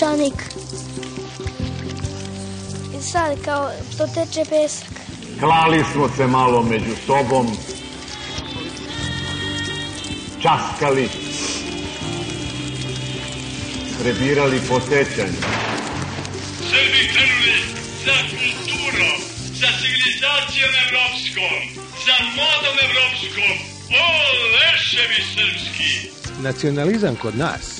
Peščanik. I sad kao to teče pesak. Klali smo se malo među sobom, časkali, prebirali po sećanju. Srbi krenuli za kulturom, za civilizacijom evropskom, za modom evropskom. O, leševi srpski! Nacionalizam kod nas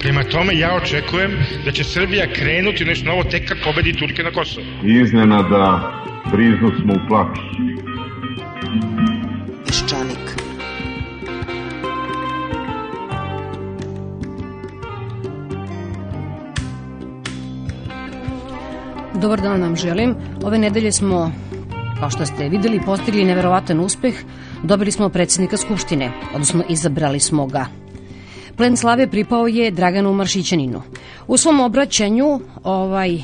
Prema tome, ja očekujem da će Srbija krenuti u nešto novo tek kad pobedi Turke na Kosovo. Iznenada briznu smo u plač. Peščanik. Dobar dan vam želim. Ove nedelje smo, kao što ste videli, postigli neverovatan uspeh. Dobili smo predsjednika Skupštine, odnosno izabrali smo ga. Plen slave pripao je Draganu Maršićaninu. U svom obraćanju ovaj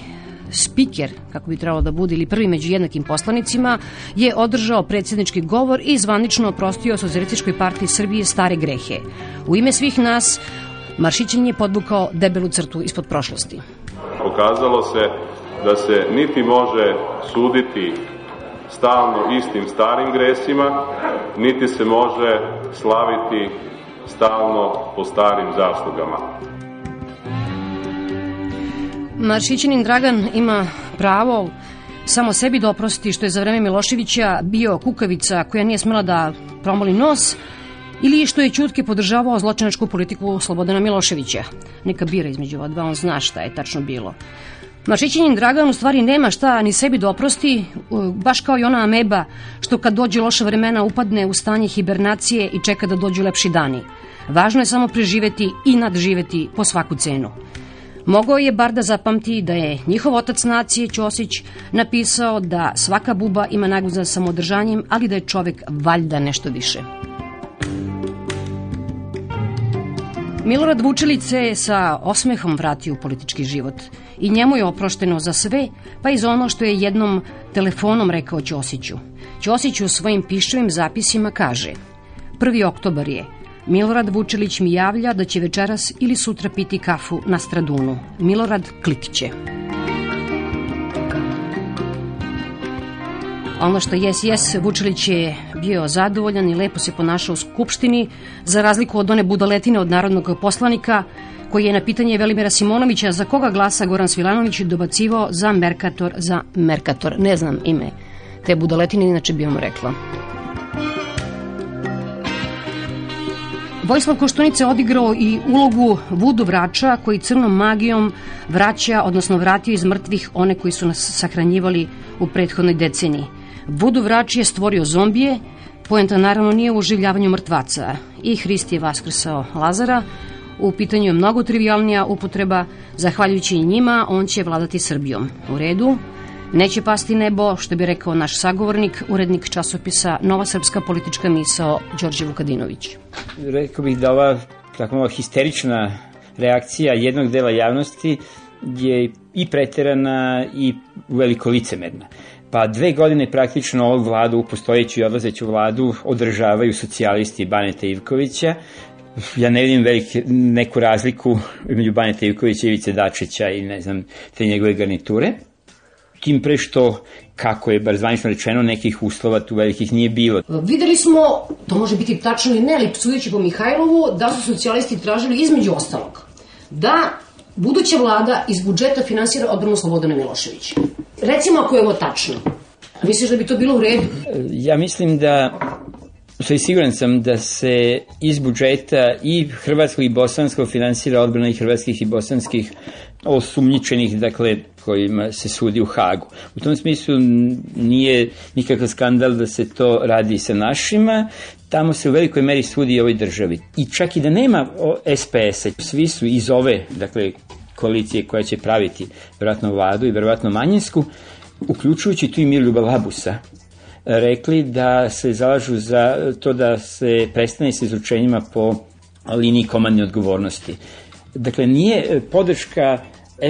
spiker, kako bi trebalo da bude, ili prvi među jednakim poslanicima, je održao predsjednički govor i zvanično oprostio Socijalističkoj partiji Srbije stare grehe. U ime svih nas, Maršićanin je podvukao debelu crtu ispod prošlosti. Pokazalo se da se niti može suditi stalno istim starim gresima, niti se može slaviti stalno po starim zaslugama. Maršićanin Dragan ima pravo samo sebi da oprosti što je za vreme Miloševića bio kukavica koja nije smela da promoli nos ili što je Ćutke podržavao zločinačku politiku Slobodana Miloševića. Neka bira između ova dva, on zna šta je tačno bilo. Maršićanin Dragan u stvari nema šta ni sebi da oprosti, baš kao i ona ameba što kad dođe loša vremena upadne u stanje hibernacije i čeka da dođu lepši dani. Važno je samo preživeti i nadživeti po svaku cenu. Mogao je bar da zapamti da je njihov otac nacije Ćosić napisao da svaka buba ima nagu za samodržanjem, ali da je čovek valjda nešto više. Milorad Vučelić se sa osmehom vratio u politički život i njemu je oprošteno za sve, pa i za ono što je jednom telefonom rekao Ćosiću. Ćosić u svojim pišovim zapisima kaže 1. oktobar je, Milorad Vučelić mi javlja da će večeras ili sutra piti kafu na Stradunu. Milorad Klikiće. Ono što jes, jes, Vučelić je bio zadovoljan i lepo se ponašao u Skupštini, za razliku od one budaletine od narodnog poslanika, koji je na pitanje Velimira Simonovića za koga glasa Goran Svilanović dobacivao za Merkator, za Merkator. Ne znam ime te budaletine, inače bi vam rekla. Vojislav Koštunica odigrao i ulogu vudu vrača koji crnom magijom vraća, odnosno vratio iz mrtvih one koji su nas sahranjivali u prethodnoj deceniji. Vudu vrač je stvorio zombije, poenta naravno nije u oživljavanju mrtvaca. I Hrist je vaskrsao Lazara, u pitanju je mnogo trivialnija upotreba, zahvaljujući njima on će vladati Srbijom. U redu, neće pasti nebo, što bi rekao naš sagovornik, urednik časopisa Nova srpska politička misao, Đorđe Vukadinović. Rekao bih da ova tako malo histerična reakcija jednog dela javnosti je i preterana i veliko licemerna. Pa dve godine praktično ovu vladu, postojeću i odlazeću vladu, održavaju socijalisti Baneta Ivkovića, ja ne vidim velike, neku razliku među Baneta Ivkovića, Ivice Dačića i ne znam, te njegove garniture. Tim pre što, kako je bar zvanično rečeno, nekih uslova tu velikih nije bilo. Videli smo, to može biti tačno ili ne, ali sudeći po Mihajlovu, da su socijalisti tražili između ostalog da buduća vlada iz budžeta finansira odbranu Slobodana Miloševića. Recimo ako je ovo tačno, misliš da bi to bilo u redu? Ja mislim da Sve siguran sam da se iz budžeta i hrvatskog i bosanskog finansira odbrana i hrvatskih i bosanskih osumnjičenih, dakle, kojima se sudi u Hagu. U tom smislu nije nikakav skandal da se to radi sa našima, tamo se u velikoj meri sudi ovoj državi. I čak i da nema SPS-a, svi su iz ove, dakle, koalicije koja će praviti verovatno vladu i verovatno manjinsku, uključujući tu i Mirljuba Labusa, rekli da se zalažu za to da se prestane sa izručenjima po liniji komandne odgovornosti. Dakle, nije podrška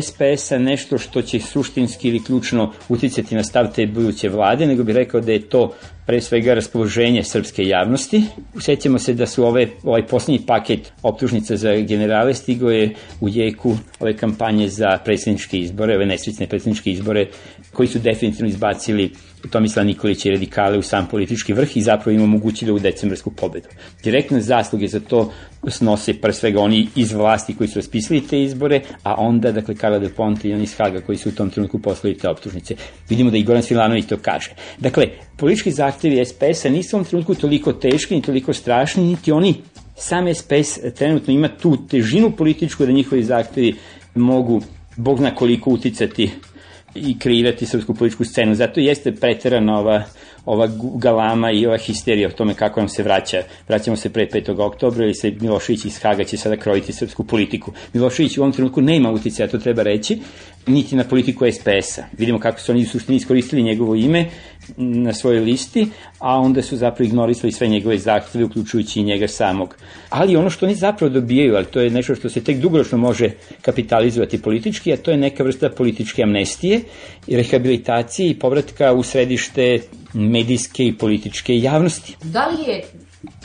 SPS-a nešto što će suštinski ili ključno uticati na stav te buduće vlade, nego bih rekao da je to pre svega raspoloženje srpske javnosti. Usjećamo se da su ove, ovaj poslednji paket optužnica za generale stigo je u jeku ove kampanje za predsjedničke izbore, ove nesrećne predsjedničke izbore, koji su definitivno izbacili Tomislav Nikolić i radikale u sam politički vrh i zapravo im omogućili u decembarsku pobedu. Direktne zasluge za to snose pre svega oni iz vlasti koji su raspisali te izbore, a onda, dakle, Karla de Ponte i oni iz Haga koji su u tom trenutku poslali te optužnice. Vidimo da i Goran Svilanović to kaže. Dakle, politički zahtevi SPS-a nisu u ovom trenutku toliko teški, ni toliko strašni, niti oni sam SPS trenutno ima tu težinu političku da njihovi zahtevi mogu, bog zna koliko uticati i kreirati srpsku političku scenu. Zato jeste preterana ova, ova galama i ova histerija o tome kako nam se vraća. Vraćamo se pre 5. oktobra ili se Milošević iz Haga će sada krojiti srpsku politiku. Milošević u ovom trenutku nema uticaja, to treba reći, niti na politiku SPS-a. Vidimo kako su oni u suštini iskoristili njegovo ime na svojoj listi, a onda su zapravo ignorisali sve njegove zahteve, uključujući i njega samog. Ali ono što oni zapravo dobijaju, ali to je nešto što se tek dugoročno može kapitalizovati politički, a to je neka vrsta političke amnestije, rehabilitacije i povratka u središte medijske i političke javnosti. Da li je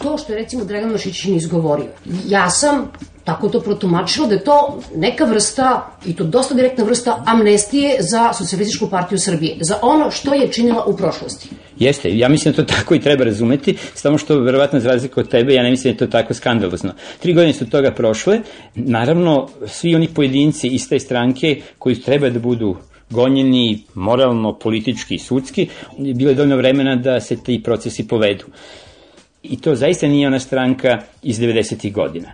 to što je recimo Dragan Nošićin izgovorio? Ja sam tako to protumačilo da je to neka vrsta, i to dosta direktna vrsta, amnestije za Socialističku partiju Srbije, za ono što je činila u prošlosti. Jeste, ja mislim da to tako i treba razumeti, samo što verovatno za razliku od tebe, ja ne mislim da je to tako skandalozno. Tri godine su toga prošle, naravno svi oni pojedinci iz te stranke koji treba da budu gonjeni moralno, politički i sudski, bilo je dovoljno vremena da se ti procesi povedu. I to zaista nije ona stranka iz 90. godina.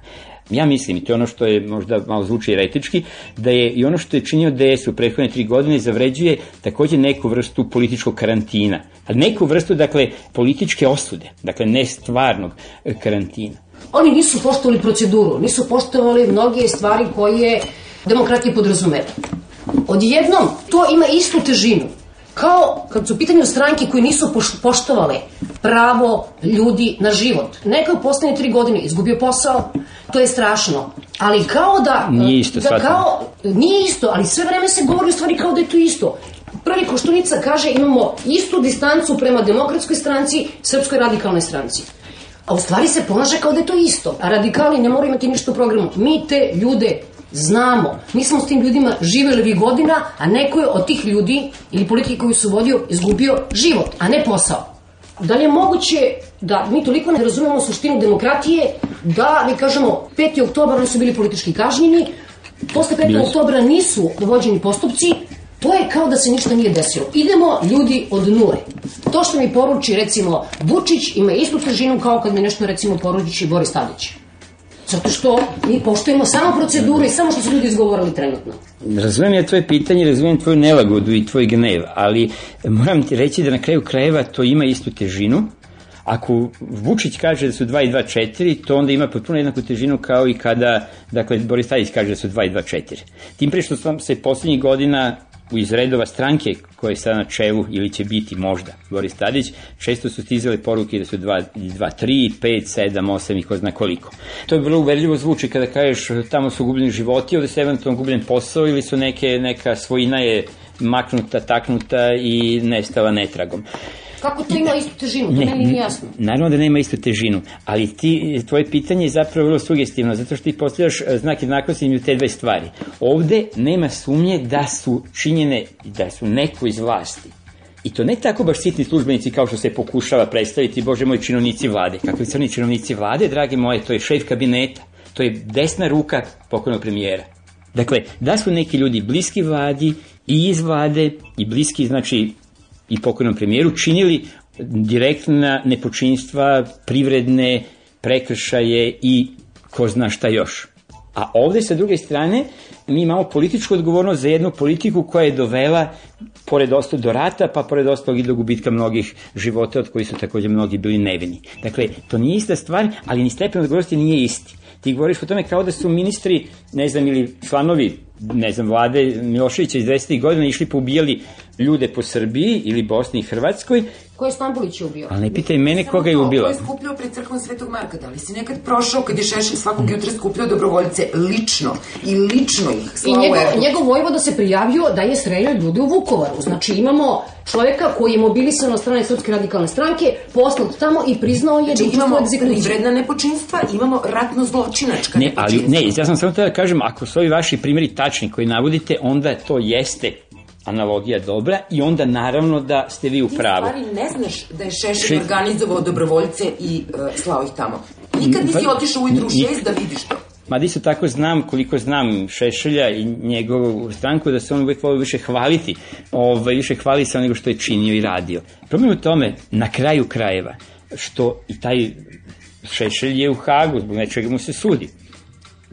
Ja mislim, i to je ono što je možda malo zvuči eretički, da je i ono što je činio DS u prethodne tri godine zavređuje takođe neku vrstu političkog karantina. A neku vrstu, dakle, političke osude, dakle, ne stvarnog karantina. Oni nisu poštovali proceduru, nisu poštovali mnoge stvari koje demokratija podrazumeva. Odjednom, to ima istu težinu. Kao kad su u pitanju stranke koje nisu poštovale pravo ljudi na život. Neko je u poslednje tri godine izgubio posao, to je strašno. Ali kao da... Nije isto, da kao, Nije isto, ali sve vreme se govori u stvari kao da je to isto. Prvi Koštunica kaže imamo istu distancu prema demokratskoj stranci, srpskoj radikalnoj stranci. A u stvari se ponaša kao da je to isto. A radikali ne moraju imati ništa u programu. Mi te ljude znamo. Mi smo s tim ljudima živeli vi godina, a neko je od tih ljudi ili politike koju su vodio izgubio život, a ne posao. Da li je moguće da mi toliko ne razumemo suštinu demokratije da, mi kažemo, 5. oktobar oni su bili politički kažnjeni, posle 5. Yes. oktobra nisu dovođeni postupci, to je kao da se ništa nije desilo. Idemo ljudi od nule. To što mi poruči, recimo, Vučić ima istu težinu kao kad mi nešto, recimo, poruči Boris Tadić. Zato što mi poštujemo samo proceduru i samo što su ljudi izgovorili trenutno. Razumem ja tvoje pitanje, razumem tvoju nelagodu i tvoj gnev, ali moram ti reći da na kraju krajeva to ima istu težinu. Ako Vučić kaže da su 2 i 2 4, to onda ima potpuno jednaku težinu kao i kada, dakle, Boris Tadić kaže da su 2 i 2 4. Tim pre što sam se poslednjih godina iz redova stranke koje je sada na čelu ili će biti možda Boris Tadić, često su stizale poruke da su 2, 2 3, 5, 7, 8 i ko zna koliko. To je vrlo uverljivo zvuči kada kažeš tamo su gubljeni životi, ovde se eventualno gubljen posao ili su neke, neka svojina je maknuta, taknuta i nestala netragom. Kako to ima istu težinu? To ne, meni nije jasno. Naravno da nema istu težinu, ali ti, tvoje pitanje je zapravo vrlo sugestivno, zato što ti postavljaš e, znak jednakosti između te dve stvari. Ovde nema sumnje da su činjene, da su neko iz vlasti I to ne tako baš sitni službenici kao što se pokušava predstaviti, bože moj, činovnici vlade. Kakvi crni činovnici vlade, dragi moje, to je šef kabineta, to je desna ruka pokojnog premijera. Dakle, da su neki ljudi bliski vladi i iz vlade i bliski, znači, i pokojnom premijeru, činili direktna nepočinstva, privredne prekršaje i ko zna šta još. A ovde sa druge strane mi imamo političku odgovornost za jednu politiku koja je dovela pored ostalog do rata, pa pored ostalog i do gubitka mnogih života od kojih su takođe mnogi bili nevini. Dakle, to nije ista stvar, ali ni stepen odgovornosti nije isti. Ti govoriš o tome kao da su ministri, ne znam, ili članovi, ne znam, vlade Miloševića iz 20. godina išli poubijali ljude po Srbiji ili Bosni i Hrvatskoj Ko je Stambolić ubio? Ali ne pitaj mene koga je ubila. Ko je skupljao pred crkvom Svetog Marka? Da li si nekad prošao kad je Šešelj svakog jutra skupljao dobrovoljce lično i lično ih I njegov, njegov vojvoda se prijavio da je streljao ljude u Vukovaru. Znači imamo čoveka koji je mobilisan od strane Srpske radikalne stranke, poslat tamo i priznao je znači, da imamo privredna nepočinstva, imamo ratno zločinačka ne, ali ne, ja sam samo da kažem, ako su ovi vaši primjeri tačni koji navodite, onda to jeste analogija dobra i onda naravno da ste vi u pravu. Ti stvari ne znaš da je Šešelj Še... organizovao dobrovoljce i uh, slao ih tamo. Nikad nisi pa, otišao ujutru u šest da vidiš to. Ma isto tako znam, koliko znam Šešelja i njegovu stranku, da se on uvek volio više hvaliti, ovaj, više hvali se nego što je činio i radio. Problem u tome, na kraju krajeva, što i taj Šešelj je u Hagu, zbog nečega mu se sudi.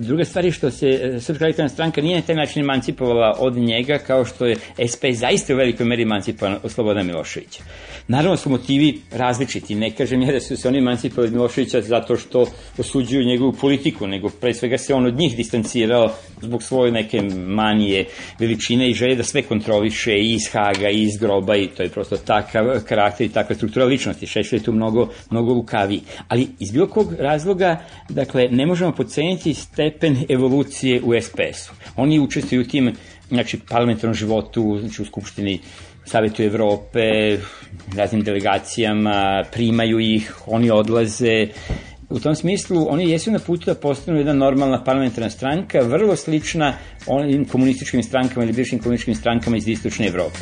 Druga stvar je što se e, Srpska radikalna stranka nije na taj način emancipovala od njega kao što je SP zaista u velikoj meri emancipovan od Slobodana Miloševića. Naravno su motivi različiti. Ne kažem ja da su se oni emancipovali od Miloševića zato što osuđuju njegovu politiku, nego pre svega se on od njih distancirao zbog svoje neke manije veličine i želje da sve kontroliše i iz Haga i iz groba i to je prosto takav karakter i takva struktura ličnosti. Šešelj je tu mnogo, mnogo lukaviji. Ali iz bilo kog razloga, dakle, ne možemo poceniti stepen evolucije u SPS-u. Oni učestvuju u tim znači, parlamentarnom životu, znači u Skupštini Savetu Evrope, raznim delegacijama, primaju ih, oni odlaze. U tom smislu, oni jesu na putu da postanu jedna normalna parlamentarna stranka, vrlo slična onim komunističkim strankama ili bivšim komunističkim strankama iz istočne Evrope.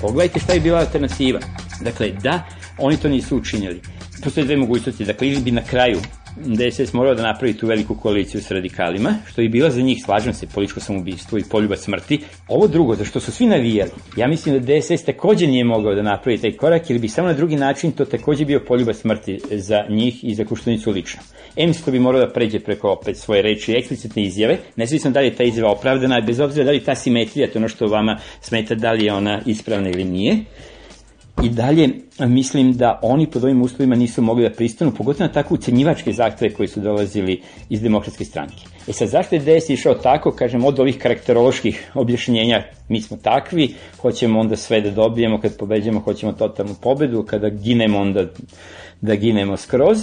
Pogledajte šta je bila alternativa. Dakle, da, oni to nisu učinili. Postoje dve mogućnosti. Dakle, ili bi na kraju DSS morao da napravi tu veliku koaliciju s radikalima, što je bila za njih, slažem se, političko samoubistvo i poljuba smrti. Ovo drugo, za što su svi navijali, ja mislim da DSS takođe nije mogao da napravi taj korak, ili bi samo na drugi način to takođe bio poljuba smrti za njih i za Kuštunicu lično. Em što bi morao da pređe preko opet svoje reči i eksplicitne izjave, nezavisno da li je ta izjava opravdana, bez obzira da li ta simetrija, to ono što vama smeta, da li je ona ispravna ili nije, i dalje mislim da oni pod ovim uslovima nisu mogli da pristanu, pogotovo na tako ucenjivačke zahteve koji su dolazili iz demokratske stranke. E sad, zašto je DS išao tako, kažem, od ovih karakteroloških objašnjenja, mi smo takvi, hoćemo onda sve da dobijemo, kad pobeđamo hoćemo totalnu pobedu, kada ginemo onda da ginemo skroz,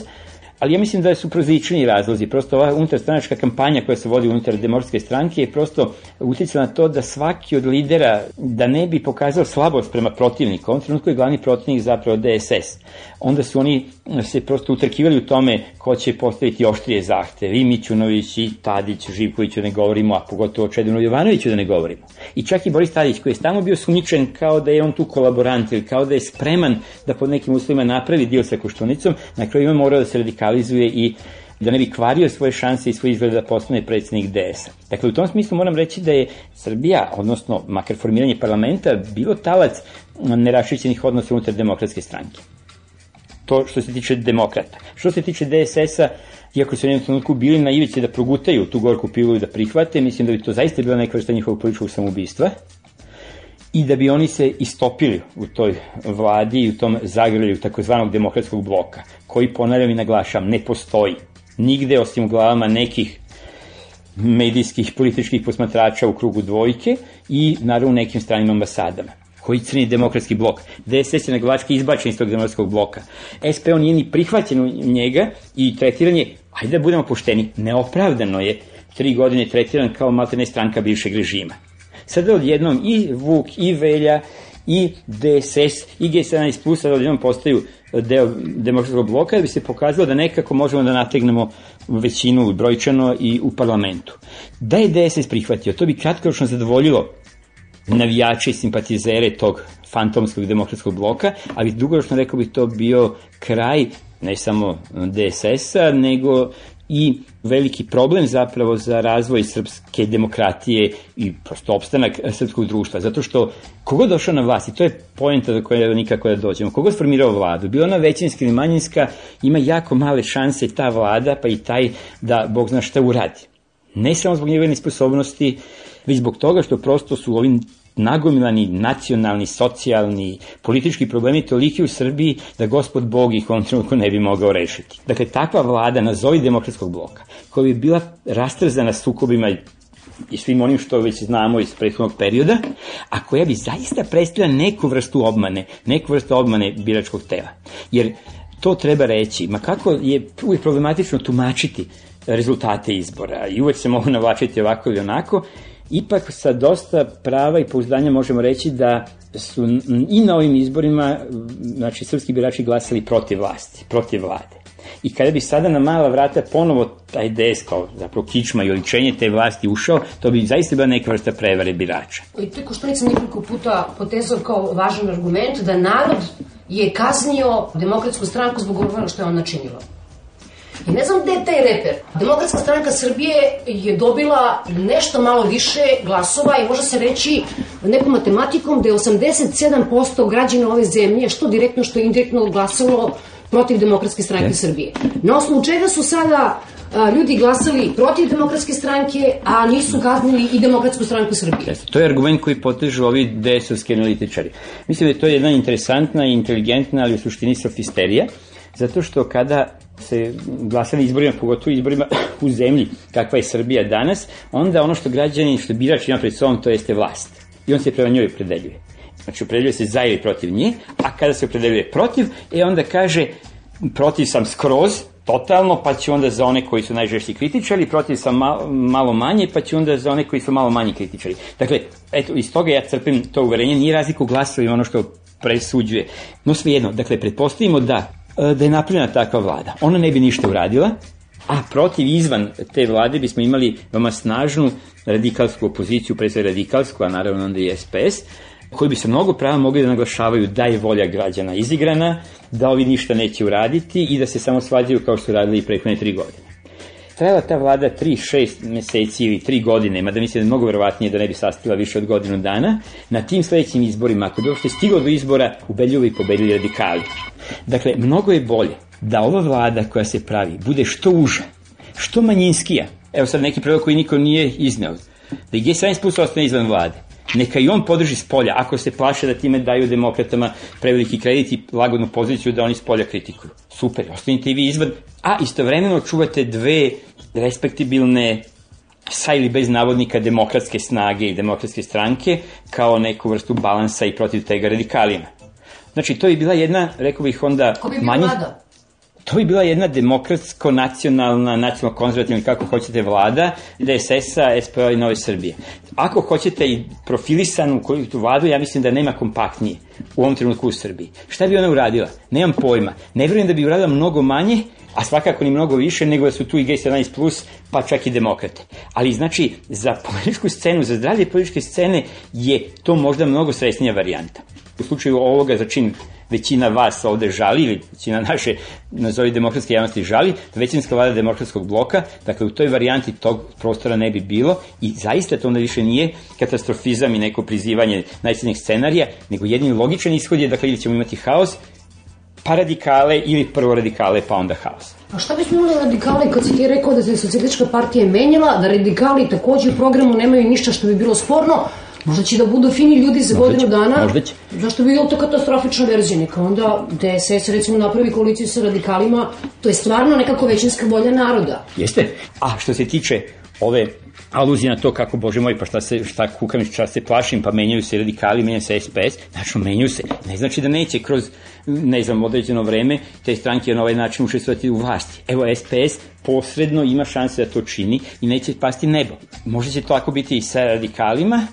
ali ja mislim da su prozični razlozi. Prosto ova unutarstranačka kampanja koja se vodi unutar demokratske stranke je prosto uticala na to da svaki od lidera, da ne bi pokazao slabost prema protivniku, on trenutku je glavni protivnik zapravo DSS. Onda su oni se prosto utrkivali u tome ko će postaviti oštrije zahteve. I Mićunović, i Tadić, Živkoviću ne govorimo, a pogotovo Čedinu Jovanoviću da ne govorimo. I čak i Boris Tadić koji je stalno bio sumničen kao da je on tu kolaborant ili kao da je spreman da pod nekim uslovima napravi dio sa Koštunicom, na kraju ima morao da se radikalizuje i da ne bi kvario svoje šanse i svoj izgled da postane predsednik DS-a. Dakle, u tom smislu moram reći da je Srbija, odnosno makar formiranje parlamenta, bilo talac nerašićenih odnosa unutar demokratske stranke. To što se tiče demokrata. Što se tiče DSS-a, iako su u jednom trenutku bili na ivici da progutaju tu gorku pilu i da prihvate, mislim da bi to zaista bila neka vrsta njihovog političkog samoubistva i da bi oni se istopili u toj vladi i u tom zagrlju takozvanog demokratskog bloka, koji, ponavljam i naglašam, ne postoji nigde osim u glavama nekih medijskih političkih posmatrača u krugu dvojke i naravno u nekim stranim ambasadama koji crni demokratski blok. DSS je na glavački izbačen iz tog demokratskog bloka. SPO nije ni prihvaćen u njega i tretiran je, ajde da budemo pošteni, neopravdano je tri godine tretiran kao maltene stranka bivšeg režima. Sada odjednom i Vuk, i Velja, i DSS, i G17 plus sada odjednom postaju deo demokratskog bloka, da bi se pokazalo da nekako možemo da nategnemo većinu brojčano i u parlamentu. Da je DSS prihvatio, to bi kratkoročno zadovoljilo navijače i simpatizere tog fantomskog demokratskog bloka, ali dugoročno rekao bi to bio kraj ne samo DSS-a, nego i veliki problem zapravo za razvoj srpske demokratije i prosto opstanak srpskog društva, zato što kogod došao na vlast, i to je pojenta do koje nikako da dođemo, kogod formirao vladu, bilo ona većinska ili manjinska, ima jako male šanse ta vlada, pa i taj da Bog zna šta uradi. Ne samo zbog njegove nesposobnosti, već zbog toga što prosto su ovim nagomilani nacionalni, socijalni, politički problemi toliki u Srbiji da gospod Bog ih on trenutku ne bi mogao rešiti. Dakle, takva vlada, nazovi demokratskog bloka, koja bi bila rastrzana sukobima i svim onim što već znamo iz prethodnog perioda, a koja bi zaista predstavila neku vrstu obmane, neku vrstu obmane biračkog tela. Jer to treba reći, ma kako je uvijek problematično tumačiti rezultate izbora i uvek se mogu navlačiti ovako ili onako, ipak sa dosta prava i pouzdanja možemo reći da su i na ovim izborima znači srpski birači glasali protiv vlasti, protiv vlade. I kada bi sada na mala vrata ponovo taj DS kao zapravo kičma i oličenje te vlasti ušao, to bi zaista bila neka vrsta prevare birača. I to je Koštunica nekoliko puta potezao kao važan argument da narod je kaznio demokratsku stranku zbog onoga što je ona činila. I ne znam gde je taj reper. Demokratska stranka Srbije je dobila nešto malo više glasova i može se reći nekom matematikom da je 87% građana ove zemlje, što direktno, što indirektno glasalo protiv Demokratske stranke yes. Srbije. Na osnovu čega su sada a, ljudi glasali protiv demokratske stranke, a nisu kaznili i demokratsku stranku Srbije. Jeste, to je argument koji potežu ovi DS-ovski analitičari. Mislim da je to jedna interesantna i inteligentna, ali u suštini sofisterija, zato što kada se glasali izborima, pogotovo izborima u zemlji, kakva je Srbija danas, onda ono što građani, što birač ima pred sobom, to jeste vlast. I on se prema njoj opredeljuje. Znači, opredeljuje se za ili protiv nje, a kada se opredeljuje protiv, e onda kaže, protiv sam skroz, totalno, pa ću onda za one koji su najžešći kritičari, protiv sam malo, malo manje, pa ću onda za one koji su malo manji kritičari. Dakle, eto, iz toga ja crpim to uverenje, nije razliku glasova i ono što presuđuje. No svejedno, dakle, pretpostavimo da da je napravljena takva vlada. Ona ne bi ništa uradila, a protiv izvan te vlade bismo imali veoma snažnu radikalsku opoziciju, pre sve radikalsku, a naravno onda i SPS, koji bi se mnogo prava mogli da naglašavaju da je volja građana izigrana, da ovi ništa neće uraditi i da se samo svađaju kao što su radili i prethodne tri godine. Trajala ta vlada 3-6 meseci ili 3 godine, mada mislim da je mnogo verovatnije da ne bi sastila više od godinu dana, na tim sledećim izborima, ako bi uopšte stiglo do izbora, ubedljivo i pobedili radikali. Dakle, mnogo je bolje da ova vlada koja se pravi bude što uža, što manjinskija. Evo sad neki predlog koji niko nije izneo. Da i G17 plus ostane izvan vlade. Neka i on podrži s polja, ako se plaše da time daju demokratama preveliki kredit i lagodnu poziciju da oni s polja kritikuju. Super, ostanite i vi izvan, a istovremeno čuvate dve respektibilne sa ili bez navodnika demokratske snage i demokratske stranke kao neku vrstu balansa i protiv tega radikalima. Znači, to je bila jedna, rekao bih onda... Ko bi manji... vlada? To bi bila jedna demokratsko-nacionalna, nacionalno-konzervativna, kako hoćete, vlada DSS-a, SPO i Nove Srbije. Ako hoćete i profilisanu koju tu vladu, ja mislim da nema kompaktnije u ovom trenutku u Srbiji. Šta bi ona uradila? Nemam pojma. Ne verujem da bi uradila mnogo manje, a svakako ni mnogo više nego da su tu i G17+, pa čak i demokrate. Ali znači, za političku scenu, za zdravlje političke scene je to možda mnogo sresnija varijanta. U slučaju ovoga za čin većina vas ovde žali, ili većina naše, nazovi demokratske javnosti žali, većinska vlada demokratskog bloka, dakle u toj varijanti tog prostora ne bi bilo i zaista to onda više nije katastrofizam i neko prizivanje najsrednjih scenarija, nego jedini logičan ishod je, dakle ili ćemo imati haos, pa radikale ili prvo radikale pa onda haos. A šta bismo imali radikali kad si ti rekao da se socijalistička partija menjala, da radikali takođe u programu nemaju ništa što bi bilo sporno, Možda će da budu fini ljudi za možda godinu dana. Možda će. Zašto bi bilo to katastrofična verzija? Neka onda DSS recimo napravi koaliciju sa radikalima. To je stvarno nekako većinska volja naroda. Jeste. A što se tiče ove aluzija na to kako, bože moj, pa šta se, šta kukam, šta se plašim, pa menjaju se radikali, menjaju se SPS, znači menjaju se. Ne znači da neće kroz, ne znam, određeno vreme te stranke na ovaj način učestvovati u vlasti. Evo, SPS posredno ima šanse da to čini i neće pasti nebo. Možda će to tako biti i sa radikalima,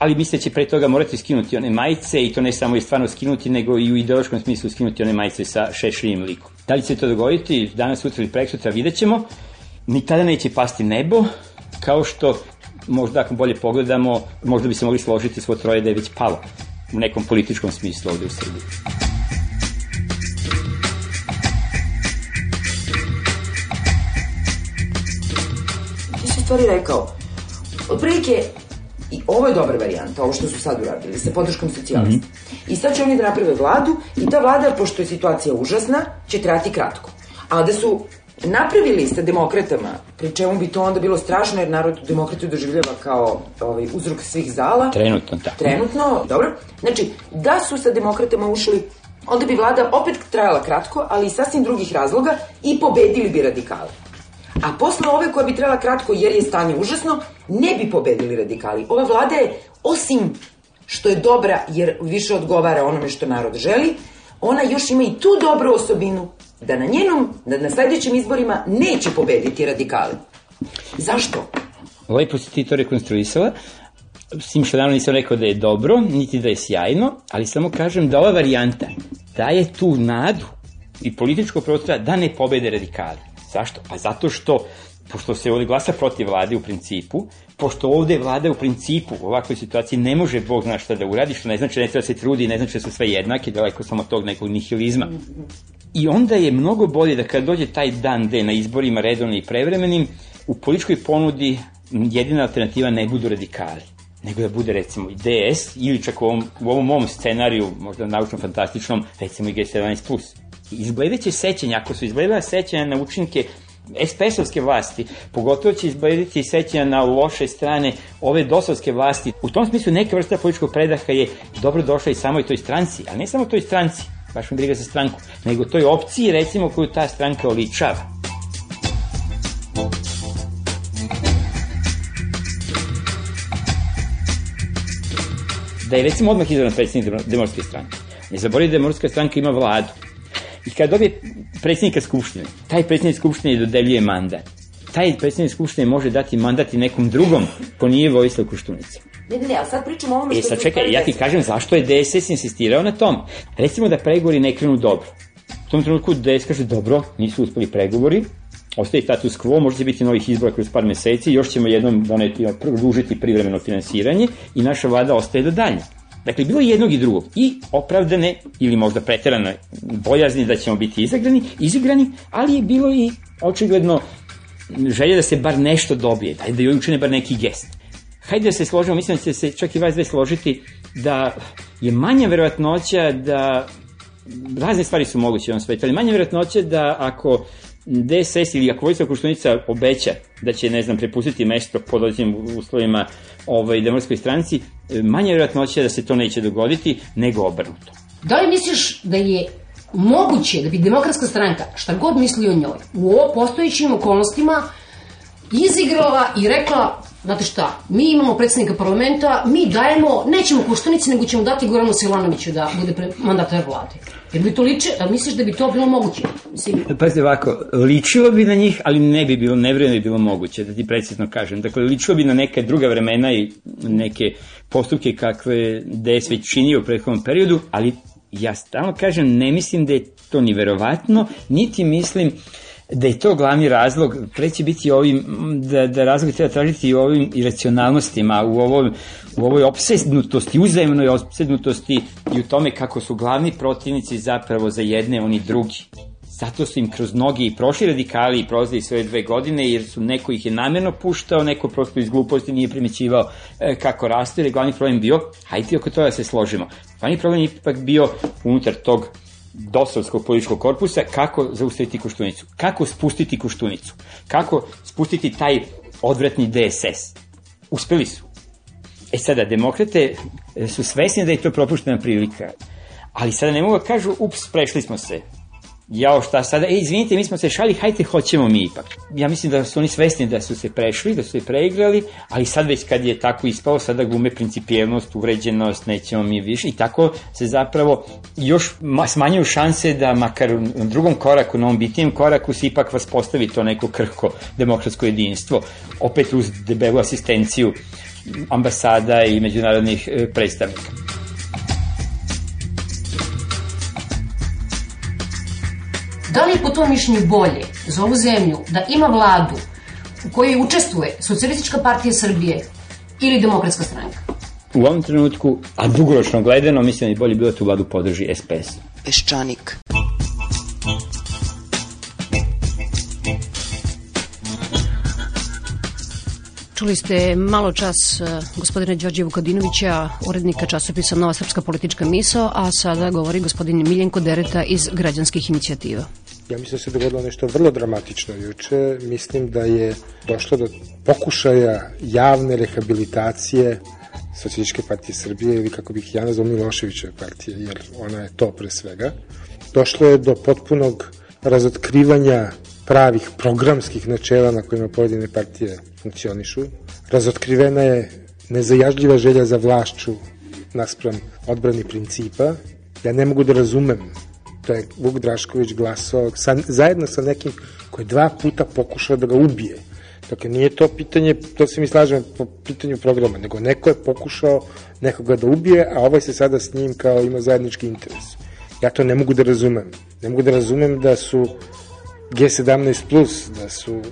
ali misle da će pre toga morati skinuti one majice i to ne samo i stvarno skinuti, nego i u ideološkom smislu skinuti one majice sa šešljivim likom. Da li će to dogoditi danas, sutra ili preksutra, vidjet ćemo. Ni tada neće pasti nebo, kao što možda ako bolje pogledamo, možda bi se mogli složiti svo troje da je već palo u nekom političkom smislu ovde u Srbiji. Ti si stvari rekao. Otprilike, i ovo je dobra varijanta, ovo što su sad uradili, sa podrškom socijalista. Mm -hmm. I sad će oni da naprave vladu i ta vlada, pošto je situacija užasna, će trati kratko. A da su napravili sa demokratama, pri čemu bi to onda bilo strašno, jer narod demokratu doživljava kao ovaj, uzrok svih zala. Trenutno, tako. Trenutno, dobro. Znači, da su sa demokratama ušli, onda bi vlada opet trajala kratko, ali iz sasvim drugih razloga i pobedili bi radikale. A posle ove koja bi trebala kratko jer je stanje užasno, ne bi pobedili radikali. Ova vlada je, osim što je dobra jer više odgovara onome što narod želi, ona još ima i tu dobru osobinu da na njenom, da na sledećim izborima neće pobediti radikali. Zašto? Lepo si ti to rekonstruisala, s tim što naravno nisam rekao da je dobro, niti da je sjajno, ali samo kažem da ova varijanta daje tu nadu i političko prostora da ne pobede radikali. Zašto? Pa zato što pošto se ovde glasa protiv vlade u principu, pošto ovde vlada u principu u ovakvoj situaciji ne može Bog zna šta da uradi, što ne znači da ne treba da se trudi, ne znači da su sve jednaki, daleko samo tog nekog nihilizma. I onda je mnogo bolje da kada dođe taj dan D na izborima redovnim i prevremenim, u političkoj ponudi jedina alternativa ne budu radikali nego da bude recimo i DS ili čak u ovom, u ovom mom scenariju, možda naučno-fantastičnom, recimo i G17+. Izgledaće sećanja, ako su izgledala sećanja na učinke SPS-ovske vlasti, pogotovo će izgledati sećanja na loše strane ove dosovske vlasti. U tom smislu neka vrsta političkog predaha je dobro došla i samoj toj stranci, ali ne samo toj stranci, baš mi briga za stranku, nego toj opciji recimo koju ta stranka oličava. Da je recimo odmah izabran predsjednik demokratske stranke. Ne zaboravite da demokratska stranka ima vladu. I kada dobije predsjednika Skupštine, taj predsjednik Skupštine dodeljuje mandat. Taj predsjednik Skupštine može dati mandat i nekom drugom ko nije Vojislav Koštunica. Ne, ne, ne, ali sad pričamo o ovome što... E sad čekaj, ja ti kažem zašto je DSS insistirao na tom. Recimo da pregovori ne krenu dobro. U tom trenutku DS kaže dobro, nisu uspeli pregovori, ostaje status quo, može će biti novih izbora kroz par meseci, još ćemo jednom doneti, produžiti privremeno finansiranje i naša vlada ostaje do dalje. Dakle, bilo je jednog i drugog. I opravdane ili možda preterane bojazni da ćemo biti izagrani, izigrani, ali je bilo i očigledno želje da se bar nešto dobije, da, da joj učine bar neki gest. Hajde da se složimo, mislim da će se čak i vas dve složiti da je manja verovatnoća da razne stvari su moguće u ovom svetu, ali manja verovatnoća da ako DSS ili ako Vojislav Koštunica obeća da će, ne znam, prepustiti mesto pod određenim uslovima ovaj, demokratskoj stranci, manje vjerojatnoća da se to neće dogoditi nego obrnuto. Da li misliš da je moguće da bi demokratska stranka, šta god misli o njoj, u ovo postojićim okolnostima izigrala i rekla Znate šta, mi imamo predsednika parlamenta, mi dajemo, nećemo Koštunici, nego ćemo dati Goranu Silanoviću da bude mandatar vlade. Jer bi to liče, da misliš da bi to bilo moguće? Mislim... Pazite ovako, ličilo bi na njih, ali ne bi bilo, ne bi bilo moguće, da ti precizno kažem. Dakle, ličilo bi na neke druga vremena i neke postupke kakve DS već činio u prethodnom periodu, ali ja stalno kažem, ne mislim da je to ni verovatno, niti mislim da je to glavni razlog, pre će biti ovim, da, da razlog treba tražiti i ovim iracionalnostima, u, ovoj, u ovoj opsednutosti, uzajemnoj opsednutosti i u tome kako su glavni protivnici zapravo za jedne oni drugi. Zato su im kroz noge i prošli radikali i prozili svoje dve godine, jer su neko ih je namjerno puštao, neko prosto iz gluposti nije primećivao e, kako raste, jer glavni problem bio, hajde oko toga se složimo. Glavni problem je ipak bio unutar tog dosovskog političkog korpusa, kako zaustaviti Koštunicu, kako spustiti Koštunicu, kako spustiti taj odvratni DSS. Uspeli su. E sada, demokrate su svesni da je to propuštena prilika, ali sada ne mogu da kažu, ups, prešli smo se. Jao šta sada, e, izvinite, mi smo se šali, hajte, hoćemo mi ipak. Ja mislim da su oni svesni da su se prešli, da su se preigrali, ali sad već kad je tako ispao, sada gume principijelnost, uvređenost, nećemo mi više i tako se zapravo još smanjuju šanse da makar u drugom koraku, na ovom bitnijem koraku se ipak vas postavi to neko krhko demokratsko jedinstvo, opet uz debelu asistenciju ambasada i međunarodnih e, predstavnika. Da li je po tom mišljenju bolje za ovu zemlju da ima vladu u kojoj učestvuje Socialistička partija Srbije ili Demokratska stranka? U ovom trenutku, a dugoročno gledano, mislim da je bolje bilo da tu vladu podrži SPS. Peščanik. Čuli ste malo čas uh, gospodina Đorđe Vukadinovića, urednika časopisa Nova srpska politička misao, a sada govori gospodin Miljenko Dereta iz građanskih inicijativa. Ja mislim da se dogodilo nešto vrlo dramatično juče. Mislim da je došlo do pokušaja javne rehabilitacije Socijaličke partije Srbije ili kako bih ja nazvao Miloševićeve partije, jer ona je to pre svega. Došlo je do potpunog razotkrivanja pravih programskih načela na kojima pojedine partije funkcionišu. Razotkrivena je nezajažljiva želja za vlašću naspram odbrani principa. Ja ne mogu da razumem da je Vuk Drašković glasao sa, zajedno sa nekim koji dva puta pokušao da ga ubije. Dakle, nije to pitanje, to se mi slažemo po pitanju programa, nego neko je pokušao nekoga da ubije, a ovaj se sada s njim kao ima zajednički interes. Ja to ne mogu da razumem. Ne mogu da razumem da su G17+, plus, da su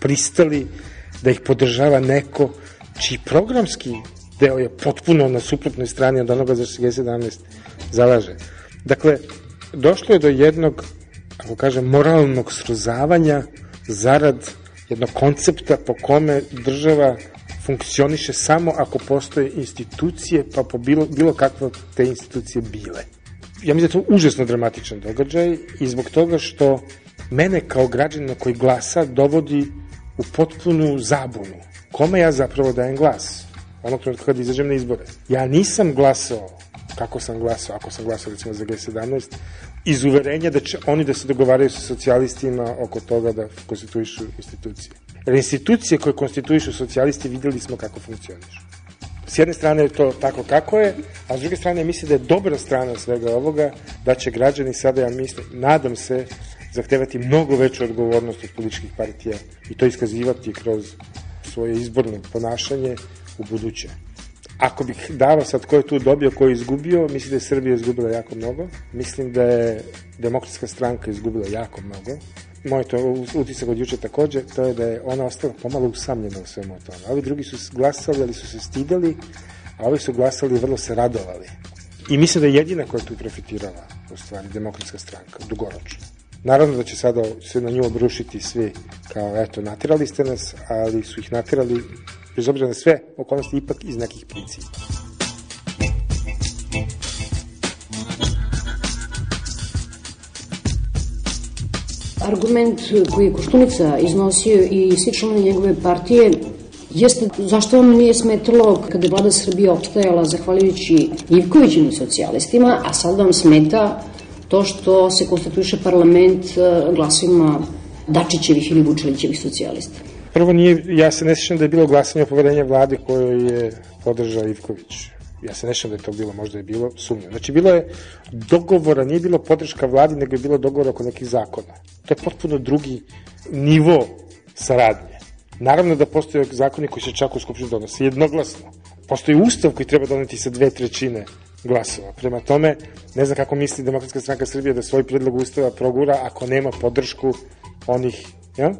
pristali da ih podržava neko čiji programski deo je potpuno na suprotnoj strani od onoga za što se G17 zalaže. Dakle, došlo je do jednog, ako kažem, moralnog srozavanja zarad jednog koncepta po kome država funkcioniše samo ako postoje institucije, pa po bilo, bilo kakve te institucije bile. Ja mislim da je to užasno dramatičan događaj i zbog toga što mene kao građanina koji glasa dovodi u potpunu zabunu. Kome ja zapravo dajem glas? Trenutka kada izađem na izbore. Ja nisam glasao kako sam glasao, ako sam glasao recimo za G17, iz uverenja da će oni da se dogovaraju sa socijalistima oko toga da konstituišu institucije. Jer institucije koje konstituišu socijalisti videli smo kako funkcionišu. S jedne strane je to tako kako je, a s druge strane mislim da je dobra strana svega ovoga da će građani sada, ja mislim, nadam se, zahtevati mnogo veću odgovornost od političkih partija i to iskazivati kroz svoje izborno ponašanje u buduće. Ako bih dao sad ko je tu dobio, ko je izgubio, mislim da je Srbija izgubila jako mnogo. Mislim da je demokratska stranka izgubila jako mnogo. Moj to utisak od juče takođe, to je da je ona ostala pomalo usamljena u svemu tome. Ovi drugi su glasali, ali su se stidali, a ovi su glasali i vrlo se radovali. I mislim da je jedina koja tu profitirala, u stvari, demokratska stranka, dugoročno. Naravno da će sada se na nju obrušiti svi kao, eto, natirali ste nas, ali su ih natirali, bez obzira na sve okolnosti, ipak iz nekih principa. Argument koji je Koštunica iznosio i svi članovi njegove partije jeste zašto vam nije smetalo kada je vlada Srbije opstajala zahvaljujući Ivkovićim socijalistima, a sad vam smeta to što se konstituiše parlament e, glasima Dačićevih ili Vučelićevih socijalista? Prvo, nije, ja se ne sjećam da je bilo glasanje o poverenja vlade koju je podržao Ivković. Ja se ne sjećam da je to bilo, možda je bilo sumnja. Znači, bilo je dogovora, nije bilo podrška vladi, nego je bilo dogovora oko nekih zakona. To je potpuno drugi nivo saradnje. Naravno da postoje zakoni koji se čak u Skupštini donose jednoglasno. Postoji ustav koji treba doneti sa dve trećine glasova. Prema tome, ne znam kako misli Demokratska stranka Srbije da svoj predlog ustava progura ako nema podršku onih, ja?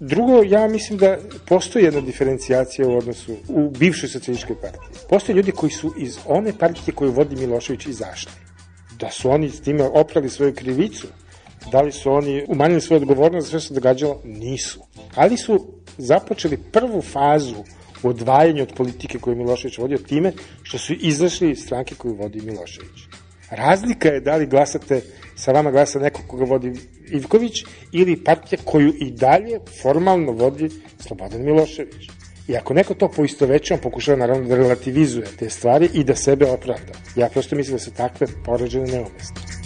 Drugo, ja mislim da postoji jedna diferencijacija u odnosu u bivšoj socijaličkoj partiji. Postoje ljudi koji su iz one partije koju vodi Milošević izašli. Da su oni s time oprali svoju krivicu, da li su oni umanjili svoju odgovornost za sve se događalo? Nisu. Ali su započeli prvu fazu u odvajanju od politike koju Milošević vodio time što su izašli stranke koju vodi Milošević. Razlika je da li glasate, sa vama glasa neko koga vodi Ivković ili partija koju i dalje formalno vodi Slobodan Milošević. I ako neko to poistoveće, on pokušava naravno da relativizuje te stvari i da sebe opravda. Ja prosto mislim da su takve poređene neumestne.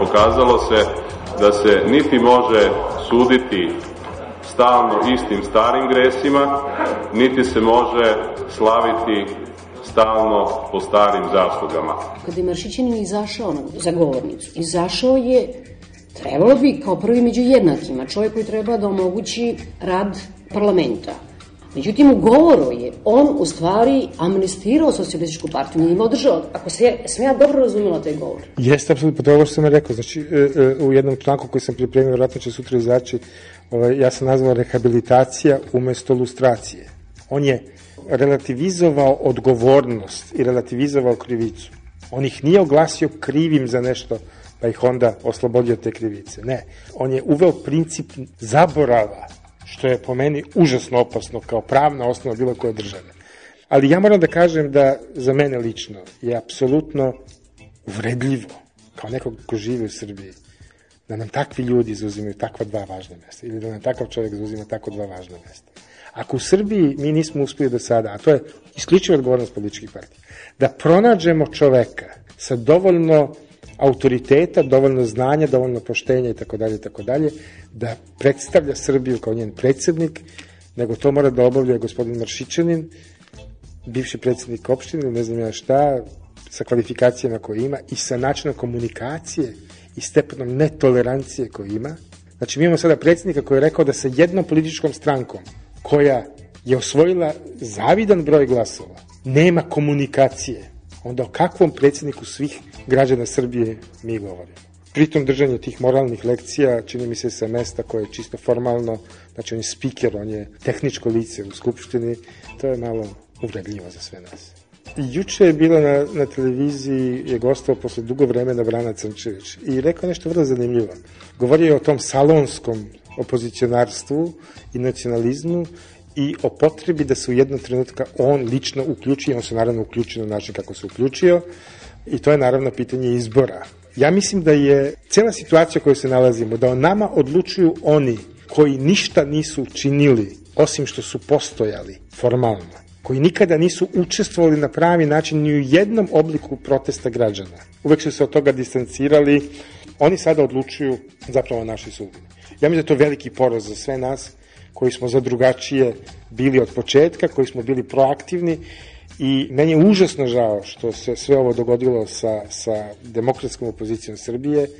Pokazalo se da se niti može suditi stalno istim starim gresima, niti se može slaviti stalno po starim zaslugama. Kada je Maršićanin izašao za govornicu, izašao je, trebalo bi kao prvi među jednakima, čovjek koji treba da omogući rad parlamenta. Međutim, u govoru je on u stvari amnestirao socijalističku partiju, nije ima održao. Ako se, sam ja dobro razumela taj govor. Jeste, apsolutno, to je ovo što sam rekao. Znači, e, e, u jednom članku koji sam pripremio, vratno će sutra izaći, ovaj, ja sam nazvao rehabilitacija umesto lustracije. On je relativizovao odgovornost i relativizovao krivicu. On ih nije oglasio krivim za nešto, pa ih onda oslobodio te krivice. Ne, on je uveo princip zaborava, što je po meni užasno opasno kao pravna osnova bilo koje države. Ali ja moram da kažem da za mene lično je apsolutno uvredljivo, kao nekog ko živi u Srbiji, da nam takvi ljudi zauzimaju takva dva važna mesta ili da nam takav čovjek zauzima tako dva važna mesta. Ako u Srbiji mi nismo uspeli do sada, a to je isključiva odgovornost političkih partija, da pronađemo čoveka sa dovoljno autoriteta, dovoljno znanja, dovoljno poštenja i tako dalje i tako dalje, da predstavlja Srbiju kao njen predsednik, nego to mora da obavlja gospodin Maršićanin, bivši predsednik opštine, ne znam ja šta, sa kvalifikacijama koje ima i sa načinom komunikacije i stepenom netolerancije koje ima. Znači, mi imamo sada predsednika koji je rekao da sa jednom političkom strankom koja je osvojila zavidan broj glasova, nema komunikacije, onda o kakvom predsjedniku svih građana Srbije mi govorimo? Pritom držanje tih moralnih lekcija čini mi se sa mesta koje je čisto formalno, znači on je speaker, on je tehničko lice u Skupštini, to je malo uvredljivo za sve nas. Juče je bila na, na televiziji, je gostao posle dugo vremena Brana Crnčević i rekao nešto vrlo zanimljivo. Govorio je o tom salonskom opozicionarstvu i nacionalizmu i o potrebi da se u jednom trenutka on lično uključi, on se naravno uključio na način kako se uključio i to je naravno pitanje izbora. Ja mislim da je cela situacija u kojoj se nalazimo, da o nama odlučuju oni koji ništa nisu činili osim što su postojali formalno, koji nikada nisu učestvovali na pravi način ni u jednom obliku protesta građana. Uvek su se od toga distancirali, oni sada odlučuju zapravo o našoj sudbini. Ja mislim da je to veliki poraz za sve nas koji smo za drugačije bili od početka, koji smo bili proaktivni i meni je užasno žao što se sve ovo dogodilo sa, sa demokratskom opozicijom Srbije,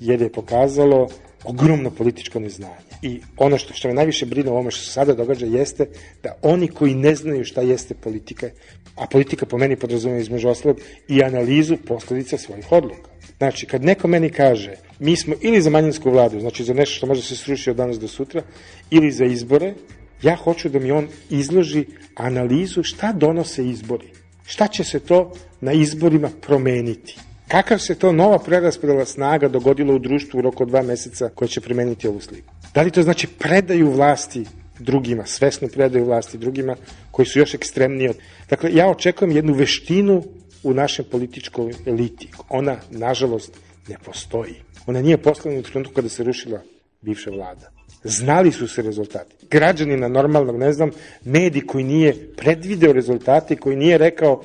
jer je pokazalo ogromno političko neznanje. I ono što, što me najviše brine o ovome što se sada događa jeste da oni koji ne znaju šta jeste politika, a politika po meni podrazumeva između ostalog i analizu posledica svojih odluka. Znači, kad neko meni kaže, mi smo ili za manjinsku vladu, znači za nešto što može se srušiti od danas do sutra, ili za izbore, ja hoću da mi on izloži analizu šta donose izbori. Šta će se to na izborima promeniti? Kakav se to nova preraspodela snaga dogodila u društvu u roku od dva meseca koja će promeniti ovu sliku? Da li to znači predaju vlasti drugima, svesnu predaju vlasti drugima koji su još ekstremniji? Dakle, ja očekujem jednu veštinu u našem političkoj eliti. Ona, nažalost, ne postoji. Ona nije poslana u trenutku kada se rušila bivša vlada. Znali su se rezultati. Građanina normalnog, ne znam, medij koji nije predvideo rezultate, koji nije rekao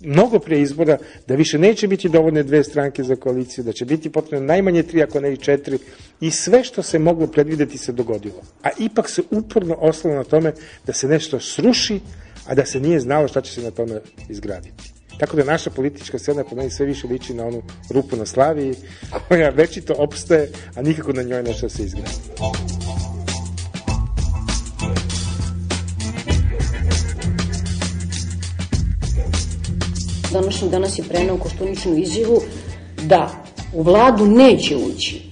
mnogo pre izbora da više neće biti dovoljne dve stranke za koaliciju, da će biti potrebno najmanje tri, ako ne i četiri, i sve što se moglo predvideti se dogodilo. A ipak se uporno oslalo na tome da se nešto sruši, a da se nije znalo šta će se na tome izgraditi. Tako da naša politička scena po meni sve više liči na onu rupu na Slaviji, koja večito opstaje, a nikako na njoj nešto se izgradi. Današnji danas je prenao Koštuničnu izjavu da u vladu neće ući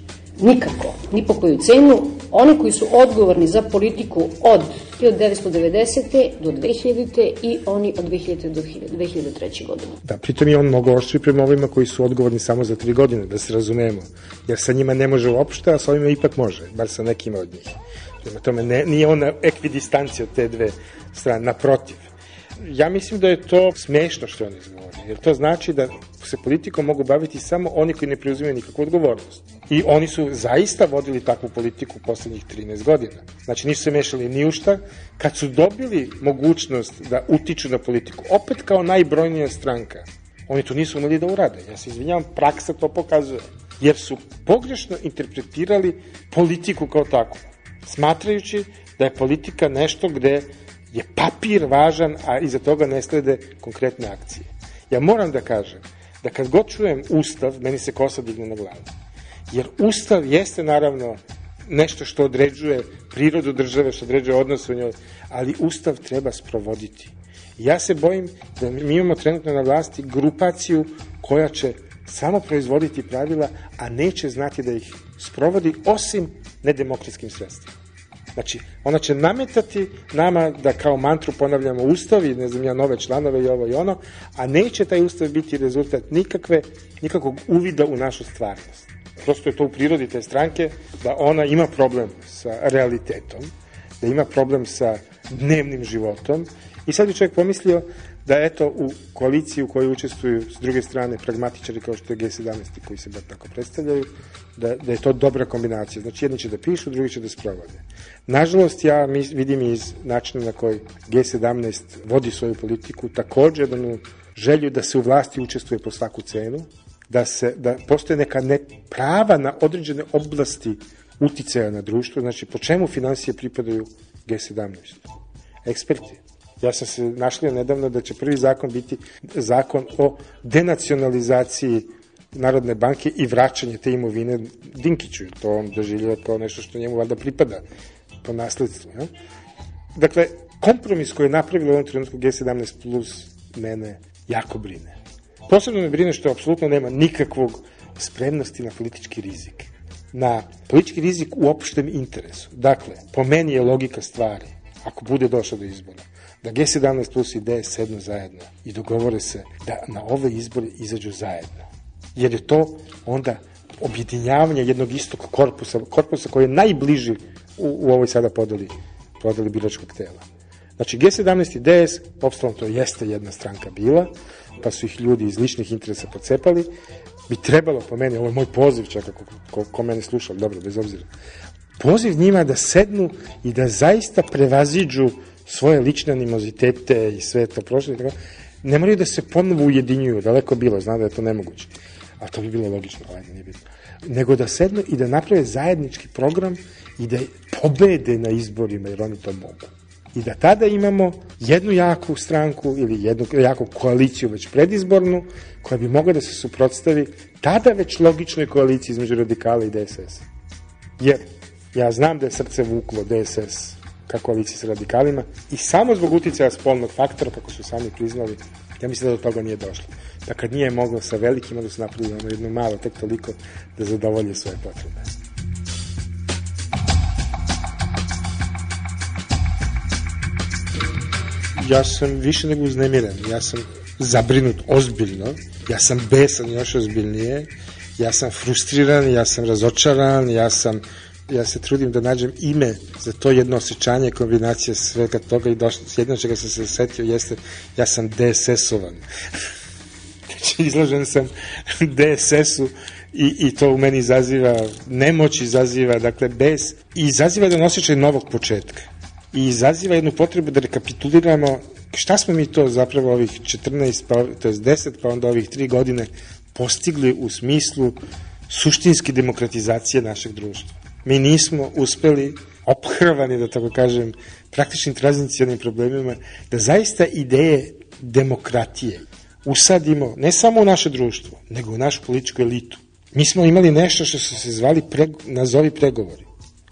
nikako, ni po koju cenu, oni koji su odgovorni za politiku od 1990. do 2000. i oni od 2000. do 2003. godine. Da, pritom je on mnogo oštri prema ovima koji su odgovorni samo za tri godine, da se razumemo. Jer sa njima ne može uopšte, a sa ovima ipak može, bar sa nekima od njih. Prema tome, ne, nije ona ekvidistancija od te dve strane, naprotiv. Ja mislim da je to smešno što on izgovori, jer to znači da se politikom mogu baviti samo oni koji ne preuzimaju nikakvu odgovornost. I oni su zaista vodili takvu politiku poslednjih 13 godina. Znači nisu se mešali ni u šta. Kad su dobili mogućnost da utiču na politiku, opet kao najbrojnija stranka, oni to nisu umeli da urade. Ja se izvinjavam, praksa to pokazuje. jer su pogrešno interpretirali politiku kao takvu, smatrajući da je politika nešto gde je papir važan, a iza toga ne slede konkretne akcije. Ja moram da kažem da kad god čujem Ustav, meni se kosa digne na glavu. Jer Ustav jeste naravno nešto što određuje prirodu države, što određuje odnos u njoj, ali Ustav treba sprovoditi. Ja se bojim da mi imamo trenutno na vlasti grupaciju koja će samo proizvoditi pravila, a neće znati da ih sprovodi osim nedemokratskim sredstvima. Znači, ona će nametati nama da kao mantru ponavljamo ustav i ne znam ja nove članove i ovo i ono, a neće taj ustav biti rezultat nikakve, nikakvog uvida u našu stvarnost. Prosto je to u prirodi te stranke da ona ima problem sa realitetom, da ima problem sa dnevnim životom i sad bi čovjek pomislio da eto u koaliciji u kojoj učestvuju s druge strane pragmatičari kao što je G17 koji se bar tako predstavljaju, da, da je to dobra kombinacija. Znači jedni će da pišu, drugi će da sprovode. Nažalost, ja vidim iz načina na koji G17 vodi svoju politiku takođe jednu želju da se u vlasti učestvuje po svaku cenu, da, se, da postoje neka ne prava na određene oblasti uticaja na društvo, znači po čemu financije pripadaju G17? Eksperti. Ja sam se našlio nedavno da će prvi zakon biti zakon o denacionalizaciji Narodne banke i vraćanje te imovine Dinkiću. To on doživljava kao nešto što njemu valjda pripada po nasledstvu. Ja? Dakle, kompromis koji je napravilo u ovom trenutku G17 plus mene jako brine. Posebno me brine što apsolutno nema nikakvog spremnosti na politički rizik. Na politički rizik u opštem interesu. Dakle, po meni je logika stvari, ako bude došlo do izbora, da G17 plus i DS sednu zajedno i dogovore se da na ove izbore izađu zajedno. Jer je to onda objedinjavanje jednog istog korpusa, korpusa koji je najbliži u, u ovoj sada podeli, podeli biračkog tela. Znači G17 i DS, opstavno to jeste jedna stranka bila, pa su ih ljudi iz ličnih interesa pocepali, bi trebalo po meni, ovo je moj poziv čak ako ko, ko mene sluša, dobro, bez obzira, poziv njima da sednu i da zaista prevaziđu svoje lične animozitete i sve to prošlo, tako, ne moraju da se ponovo ujedinjuju, daleko bilo, zna da je to nemoguće, a to bi bilo logično, ajde, nije bitno, nego da sednu i da naprave zajednički program i da pobede na izborima, jer oni to mogu. I da tada imamo jednu jaku stranku ili jednu jaku koaliciju već predizbornu, koja bi mogla da se suprotstavi tada već logičnoj koaliciji između radikala i DSS. Jer ja znam da je srce vuklo DSS ka koaliciji sa radikalima i samo zbog uticaja spolnog faktora, kako su sami priznali, ja mislim da do toga nije došlo. Da kad nije moglo sa velikima da su napravili ono jedno malo, tek toliko da zadovolje svoje potrebe. Ja sam više nego uznemiren, ja sam zabrinut ozbiljno, ja sam besan još ozbiljnije, ja sam frustriran, ja sam razočaran, ja sam ja se trudim da nađem ime za to jedno osjećanje, kombinacija svega toga i došlo, jedno čega sam se setio jeste, ja sam DSS-ovan. znači, izložen sam DSS-u i, i to u meni izaziva, nemoć izaziva, dakle, bez, i izaziva jedan osjećaj novog početka. I izaziva jednu potrebu da rekapituliramo šta smo mi to zapravo ovih 14, pa, to je 10, pa onda ovih 3 godine postigli u smislu suštinske demokratizacije našeg društva mi nismo uspeli ophrvani, da tako kažem, praktičnim tranzicijalnim problemima, da zaista ideje demokratije usadimo ne samo u naše društvo, nego u našu političku elitu. Mi smo imali nešto što su se zvali preg, nazovi pregovori,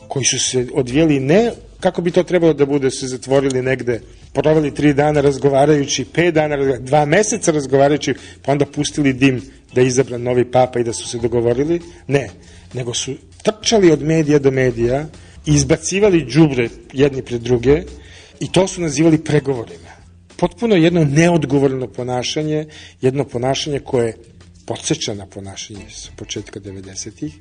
koji su se odvijeli ne kako bi to trebalo da bude, se zatvorili negde, provali tri dana razgovarajući, pet dana, dva meseca razgovarajući, pa onda pustili dim da je izabran novi papa i da su se dogovorili. Ne, nego su trčali od medija do medija i izbacivali džubre jedni pred druge i to su nazivali pregovorima. Potpuno jedno neodgovorno ponašanje, jedno ponašanje koje podsjeća na ponašanje sa početka 90-ih,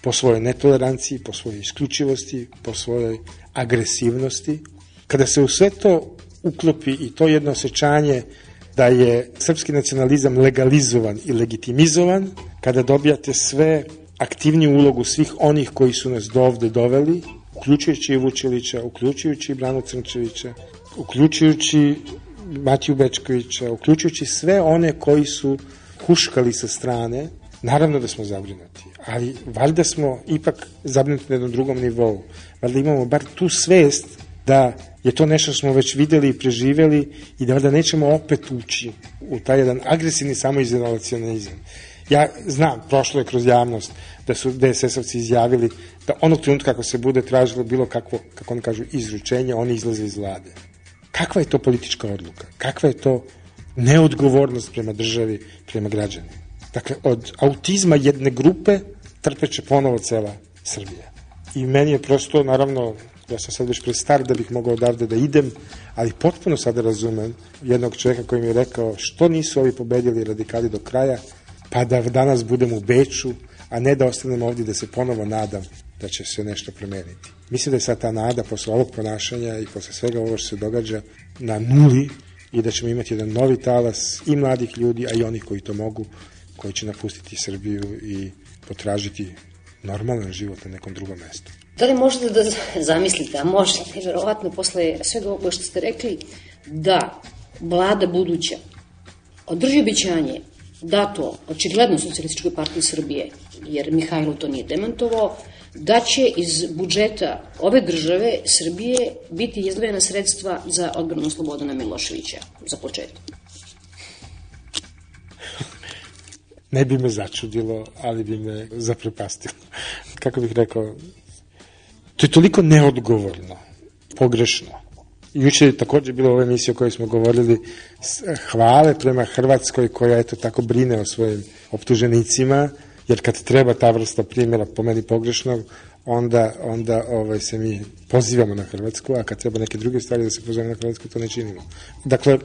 po svojoj netoleranciji, po svojoj isključivosti, po svojoj agresivnosti. Kada se u sve to uklopi i to jedno osjećanje da je srpski nacionalizam legalizovan i legitimizovan, kada dobijate sve aktivniju ulogu svih onih koji su nas do ovde doveli, uključujući i Vučilića, uključujući i Brano Crnčevića, uključujući Matiju Bečkovića, uključujući sve one koji su huškali sa strane Naravno da smo zabrinuti, ali valjda smo ipak zabrinuti na jednom drugom nivou. Valjda imamo bar tu svest da je to nešto što smo već videli i preživeli i da valjda nećemo opet ući u taj jedan agresivni samoizolacionizam. Ja znam, prošlo je kroz javnost da su DSS-ovci izjavili da onog trenutka kako se bude tražilo bilo kakvo, kako oni kažu, izručenje, oni izlaze iz vlade. Kakva je to politička odluka? Kakva je to neodgovornost prema državi, prema građanima? Dakle, od autizma jedne grupe trpeće ponovo cela Srbija. I meni je prosto, naravno, ja sam sad već prestar da bih mogao odavde da idem, ali potpuno sada razumem jednog čovjeka koji mi je rekao što nisu ovi pobedili radikali do kraja, pa da danas budem u Beču, a ne da ostanem ovdje da se ponovo nadam da će se nešto promeniti. Mislim da je sad ta nada posle ovog ponašanja i posle svega ovo što se događa na nuli i da ćemo imati jedan novi talas i mladih ljudi, a i onih koji to mogu, koji će napustiti Srbiju i potražiti normalan život na nekom drugom mestu. Da li možete da zamislite, a možete, verovatno posle svega ovoga što ste rekli, da vlada buduća održi običanje dato očigledno socijalističkoj partiji Srbije, jer Mihajlo to nije demantovao, da će iz budžeta ove države Srbije biti izdvojena sredstva za odbranu Slobodana Miloševića, za početak. Ne bi me začudilo, ali bi me zaprepastilo. Kako bih rekao, to je toliko neodgovorno, pogrešno. Juče je takođe bilo ova emisija o kojoj smo govorili hvale prema Hrvatskoj koja eto tako brine o svojim optuženicima, jer kad treba ta vrsta primjera po meni pogrešnog, onda, onda ovaj, se mi pozivamo na Hrvatsku, a kad treba neke druge stvari da se pozivamo na Hrvatsku, to ne činimo. Dakle,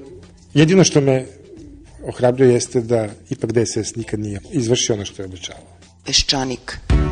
jedino što me ohrabrio jeste da ipak DSS nikad nije izvršio ono što je obećavao. Peščanik. How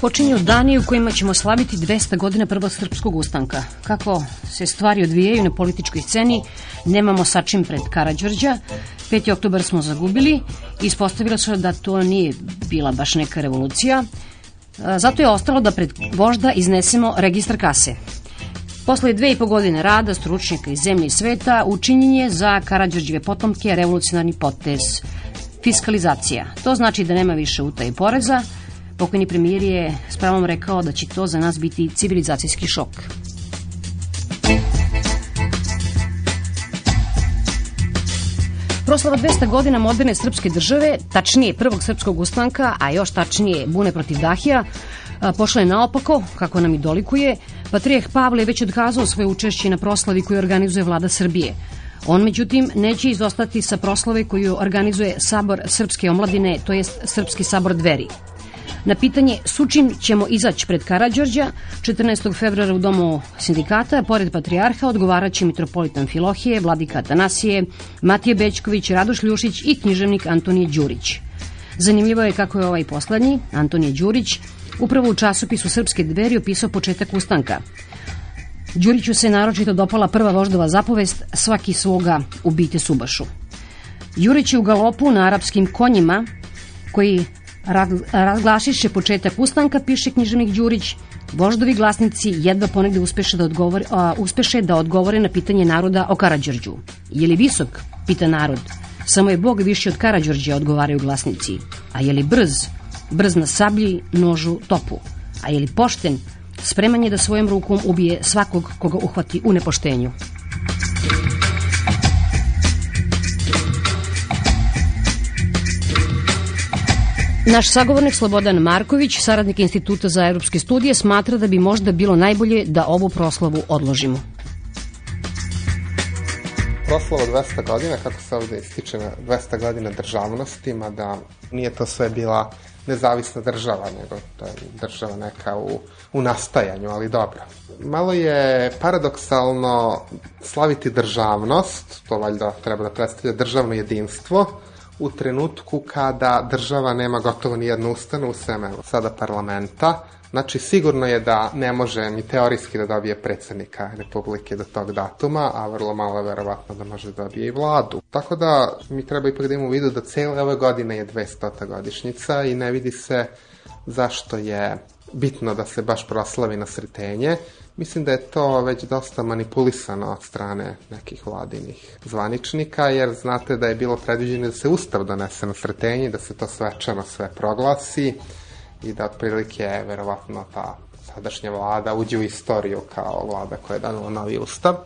Počinju dani u kojima ćemo slaviti 200 godina prvog srpskog ustanka. Kako se stvari odvijaju na političkoj sceni, nemamo sačim pred Karadžorđa. 5. oktobar smo zagubili i ispostavilo se da to nije bila baš neka revolucija. Zato je ostalo da pred vožda iznesemo registar kase. Posle dve i po godine rada stručnjaka iz zemlje i sveta učinjen je za Karadžorđeve potomke revolucionarni potez fiskalizacija. To znači da nema više utaje poreza, Pokojni premijer je s pravom rekao da će to za nas biti civilizacijski šok. Proslava 200 godina moderne srpske države, tačnije prvog srpskog ustanka, a još tačnije bune protiv Dahija, pošla je naopako, kako nam i dolikuje. Patrijeh Pavle je već odkazao svoje učešće na proslavi koju organizuje vlada Srbije. On, međutim, neće izostati sa proslave koju organizuje Sabor Srpske omladine, to jest Srpski sabor dveri. Na pitanje sučim ćemo izaći pred Karadžorđa 14. februara u domu sindikata, pored patrijarha, odgovaraće mitropolitan Filohije, vladika Atanasije, Matije Bećković, Radoš Ljušić i književnik Antonije Đurić. Zanimljivo je kako je ovaj poslednji, Antonije Đurić, upravo u časopisu Srpske dveri opisao početak ustanka. Đuriću se naročito dopala prva voždova zapovest svaki svoga ubite Subašu. Đurić je u galopu na arapskim konjima koji razglašiše početak ustanka, piše književnik Đurić, voždovi glasnici jedva ponegde uspeše da, odgovore, a, uspeše da odgovore na pitanje naroda o Karadžorđu. Je li visok, pita narod. Samo je Bog više od Karadžorđa, odgovaraju glasnici. A je li brz? Brz na sablji, nožu, topu. A je li pošten? Spreman je da svojom rukom ubije svakog koga uhvati u nepoštenju. Naš sagovornik Slobodan Marković, saradnik Instituta za evropske studije, smatra da bi možda bilo najbolje da ovu proslavu odložimo. Proslava 200 godina, kako se ovde ističe na 200 godina državnosti, mada nije to sve bila nezavisna država, nego to je država neka u, u nastajanju, ali dobro. Malo je paradoksalno slaviti državnost, to valjda treba da predstavlja državno jedinstvo, u trenutku kada država nema gotovo ni jednu ustanu, sem evo, sada parlamenta, Znači, sigurno je da ne može ni teorijski da dobije predsednika Republike do tog datuma, a vrlo malo je verovatno da može da dobije i vladu. Tako da mi treba ipak da imamo u vidu da cele ove godine je 200. godišnjica i ne vidi se zašto je bitno da se baš proslavi na sretenje. Mislim da je to već dosta manipulisano od strane nekih vladinih zvaničnika, jer znate da je bilo predviđeno da se ustav donese na sretenje, da se to svečano sve proglasi i da otprilike verovatno ta sadašnja vlada uđe u istoriju kao vlada koja je danula novi ustav.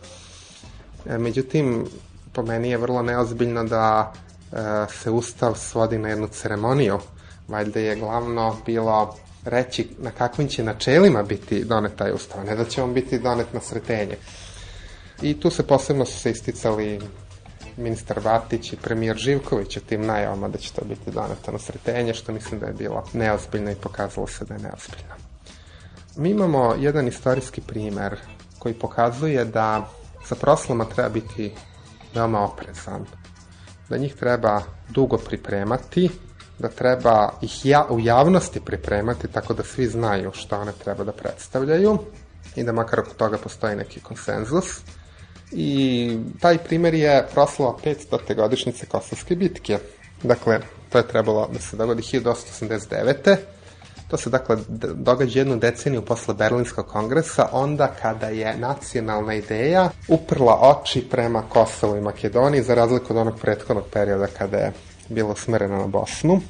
E, međutim, po meni je vrlo neozbiljno da e, se ustav svodi na jednu ceremoniju. Valjda je glavno bilo reći na kakvim će načelima biti donet taj ustav, ne da će on biti donet na sretenje. I tu se posebno su se isticali ministar Vatić i premijer Živković o tim najavama da će to biti doneto na sretenje, što mislim da je bilo neozbiljno i pokazalo se da je neozbiljno. Mi imamo jedan istorijski primer koji pokazuje da sa proslama treba biti veoma oprezan, da njih treba dugo pripremati, da treba ih ja, u javnosti pripremati tako da svi znaju šta one treba da predstavljaju i da makar oko toga postoji neki konsenzus. I taj primer je proslava 500. godišnjice Kosovske bitke. Dakle, to je trebalo da se dogodi 1889. To se dakle događa jednu deceniju posle Berlinskog kongresa, onda kada je nacionalna ideja uprla oči prema Kosovu i Makedoniji, za razliku od onog prethodnog perioda kada je bilo smereno na Bosnu.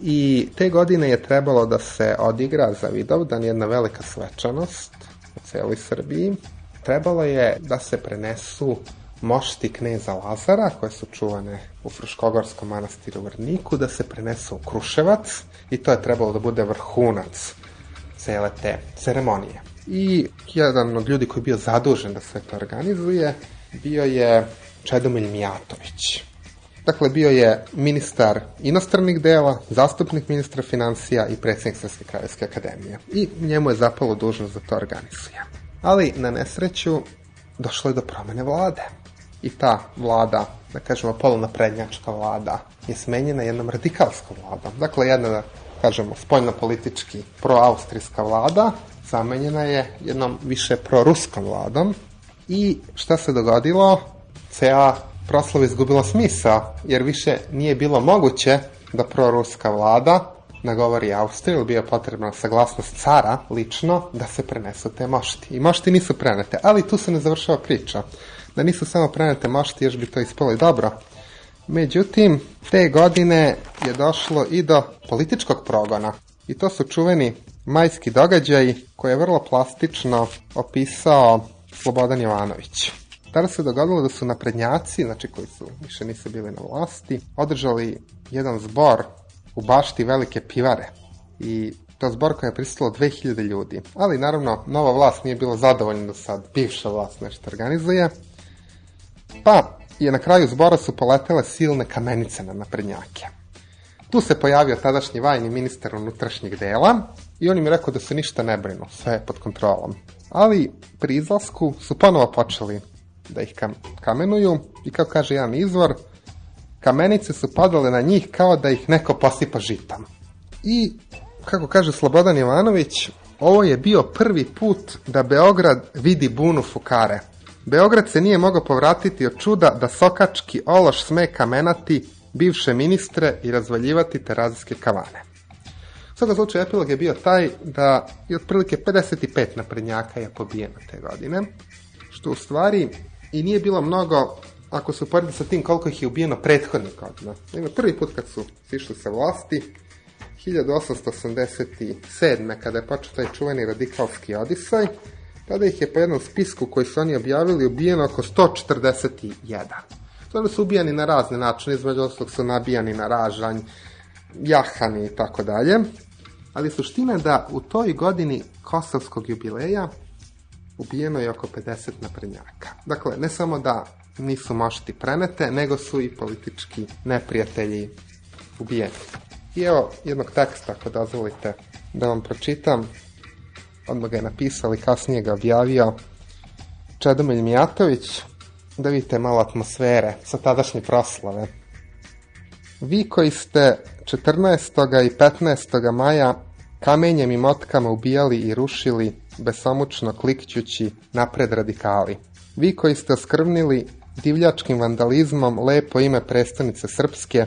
I te godine je trebalo da se odigra za Vidovdan jedna velika svečanost u celoj Srbiji. Trebalo je da se prenesu mošti kneza Lazara, koje su čuvane u Fruškogorskom manastiru u Vrniku, da se prenesu u Kruševac i to je trebalo da bude vrhunac cele te ceremonije. I jedan od ljudi koji je bio zadužen da sve to organizuje bio je Čedomilj Mijatović. Dakle, bio je ministar inostranih dela, zastupnik ministra financija i predsednik Srpske kraljevske akademije. I njemu je zapalo dužnost da to organizuje. Ali, na nesreću, došlo je do promene vlade. I ta vlada, da kažemo polunaprednjačka vlada, je smenjena jednom radikalskom vladom. Dakle, jedna kažemo, spoljno-politički proaustrijska vlada, zamenjena je jednom više proruskom vladom i šta se dogodilo? Cea proslava izgubila smisao, jer više nije bilo moguće da proruska vlada nagovori Austriju, ili bio potrebna saglasnost cara lično da se prenesu te mošti. I mošti nisu prenete, ali tu se ne završava priča. Da nisu samo prenete mošti, još bi to ispalo i dobro. Međutim, te godine je došlo i do političkog progona. I to su čuveni majski događaj koje je vrlo plastično opisao Slobodan Jovanović. Tada se dogodilo da su naprednjaci, znači koji su više nisu bili na vlasti, održali jedan zbor u bašti velike pivare. I to zbor koja je pristalo 2000 ljudi. Ali naravno, nova vlast nije bila zadovoljna da sad bivša vlast nešto organizuje. Pa je na kraju zbora su poletele silne kamenice na naprednjake. Tu se pojavio tadašnji vajni ministar unutrašnjeg dela i on im je rekao da se ništa ne brinu, sve je pod kontrolom. Ali pri izlasku su ponovo počeli da ih kam kamenuju i kao kaže jedan izvor, kamenice su padale na njih kao da ih neko posipa žitom. I, kako kaže Slobodan Jovanović, ovo je bio prvi put da Beograd vidi bunu fukare. Beograd se nije mogao povratiti od čuda da sokački ološ sme kamenati bivše ministre i razvaljivati terazijske kavane. U svakom slučaju epilog je bio taj da je otprilike 55 naprednjaka je pobijeno te godine, što u stvari i nije bilo mnogo ako se uporedi sa tim koliko ih je ubijeno prethodnih godina. Ima prvi put kad su sišli sa vlasti, 1887. kada je počeo taj čuveni radikalski odisaj, tada ih je po jednom spisku koji su oni objavili ubijeno oko 141. To su ubijani na razne načine, između ostalog su nabijani na ražanj, jahani i tako dalje. Ali suština je da u toj godini kosovskog jubileja ubijeno je oko 50 naprednjaka. Dakle, ne samo da nisu mašti prenete, nego su i politički neprijatelji ubijeni. I evo jednog teksta, ako dozvolite da vam pročitam. Odmah ga je napisao i kasnije ga objavio Čedomilj Mijatović, da vidite malo atmosfere sa tadašnje proslave. Vi koji ste 14. i 15. maja kamenjem i motkama ubijali i rušili, besomučno klikćući napred radikali. Vi koji ste oskrvnili divljačkim vandalizmom lepo ime prestonice Srpske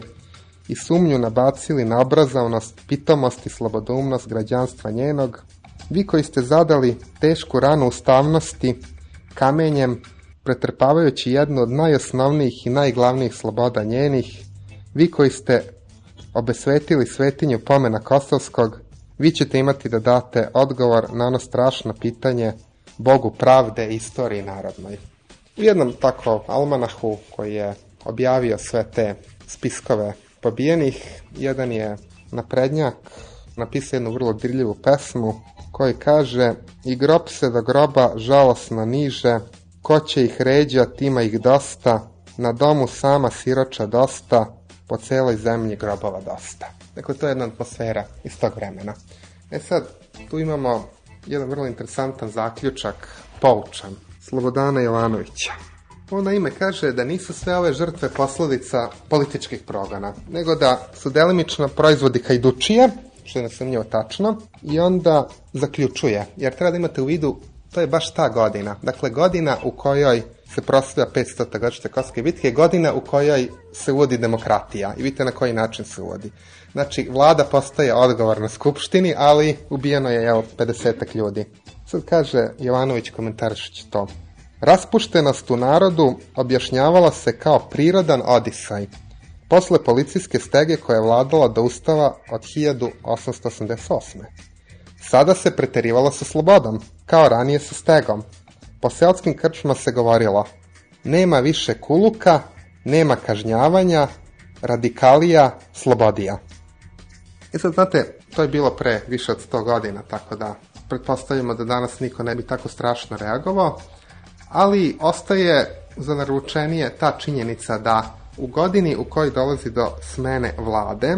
i sumnju nabacili na obrazovnost, pitomost i slobodoumnost građanstva njenog, vi koji ste zadali tešku ranu ustavnosti kamenjem, pretrpavajući jednu od najosnovnijih i najglavnijih sloboda njenih, vi koji ste obesvetili svetinju pomena Kosovskog, vi ćete imati da date odgovor na ono strašno pitanje Bogu pravde i istoriji narodnoj. U jednom tako almanahu koji je objavio sve te spiskove pobijenih, jedan je naprednjak napisao jednu vrlo dirljivu pesmu koji kaže I grob se do groba žalosno niže, ko će ih ređa, tima ih dosta, na domu sama siroča dosta, po celoj zemlji grobova dosta. Dakle, to je jedna atmosfera iz tog vremena. E sad, tu imamo jedan vrlo interesantan zaključak, poučan, Slobodana Jovanovića. On na ime kaže da nisu sve ove žrtve posledica političkih progona, nego da su delimično proizvodi hajdučije, što je nesumnjivo tačno, i onda zaključuje, jer treba da imate u vidu, to je baš ta godina. Dakle, godina u kojoj se proslavlja 500. godište Kosovske bitke, godina u kojoj se uvodi demokratija. I vidite na koji način se uvodi. Znači, vlada postaje odgovor na skupštini, ali ubijeno je, evo, 50 ljudi. Sad kaže Jovanović komentarišući to. Raspuštenost u narodu objašnjavala se kao prirodan odisaj, posle policijske stege koja je vladala do ustava od 1888. Sada se preterivalo sa slobodom, kao ranije sa stegom. Po seotskim krčima se govorilo nema više kuluka, nema kažnjavanja, radikalija, slobodija. I sad znate, to je bilo pre više od 100 godina, tako da pretpostavljamo da danas niko ne bi tako strašno reagovao, ali ostaje za naručenije ta činjenica da u godini u kojoj dolazi do smene vlade,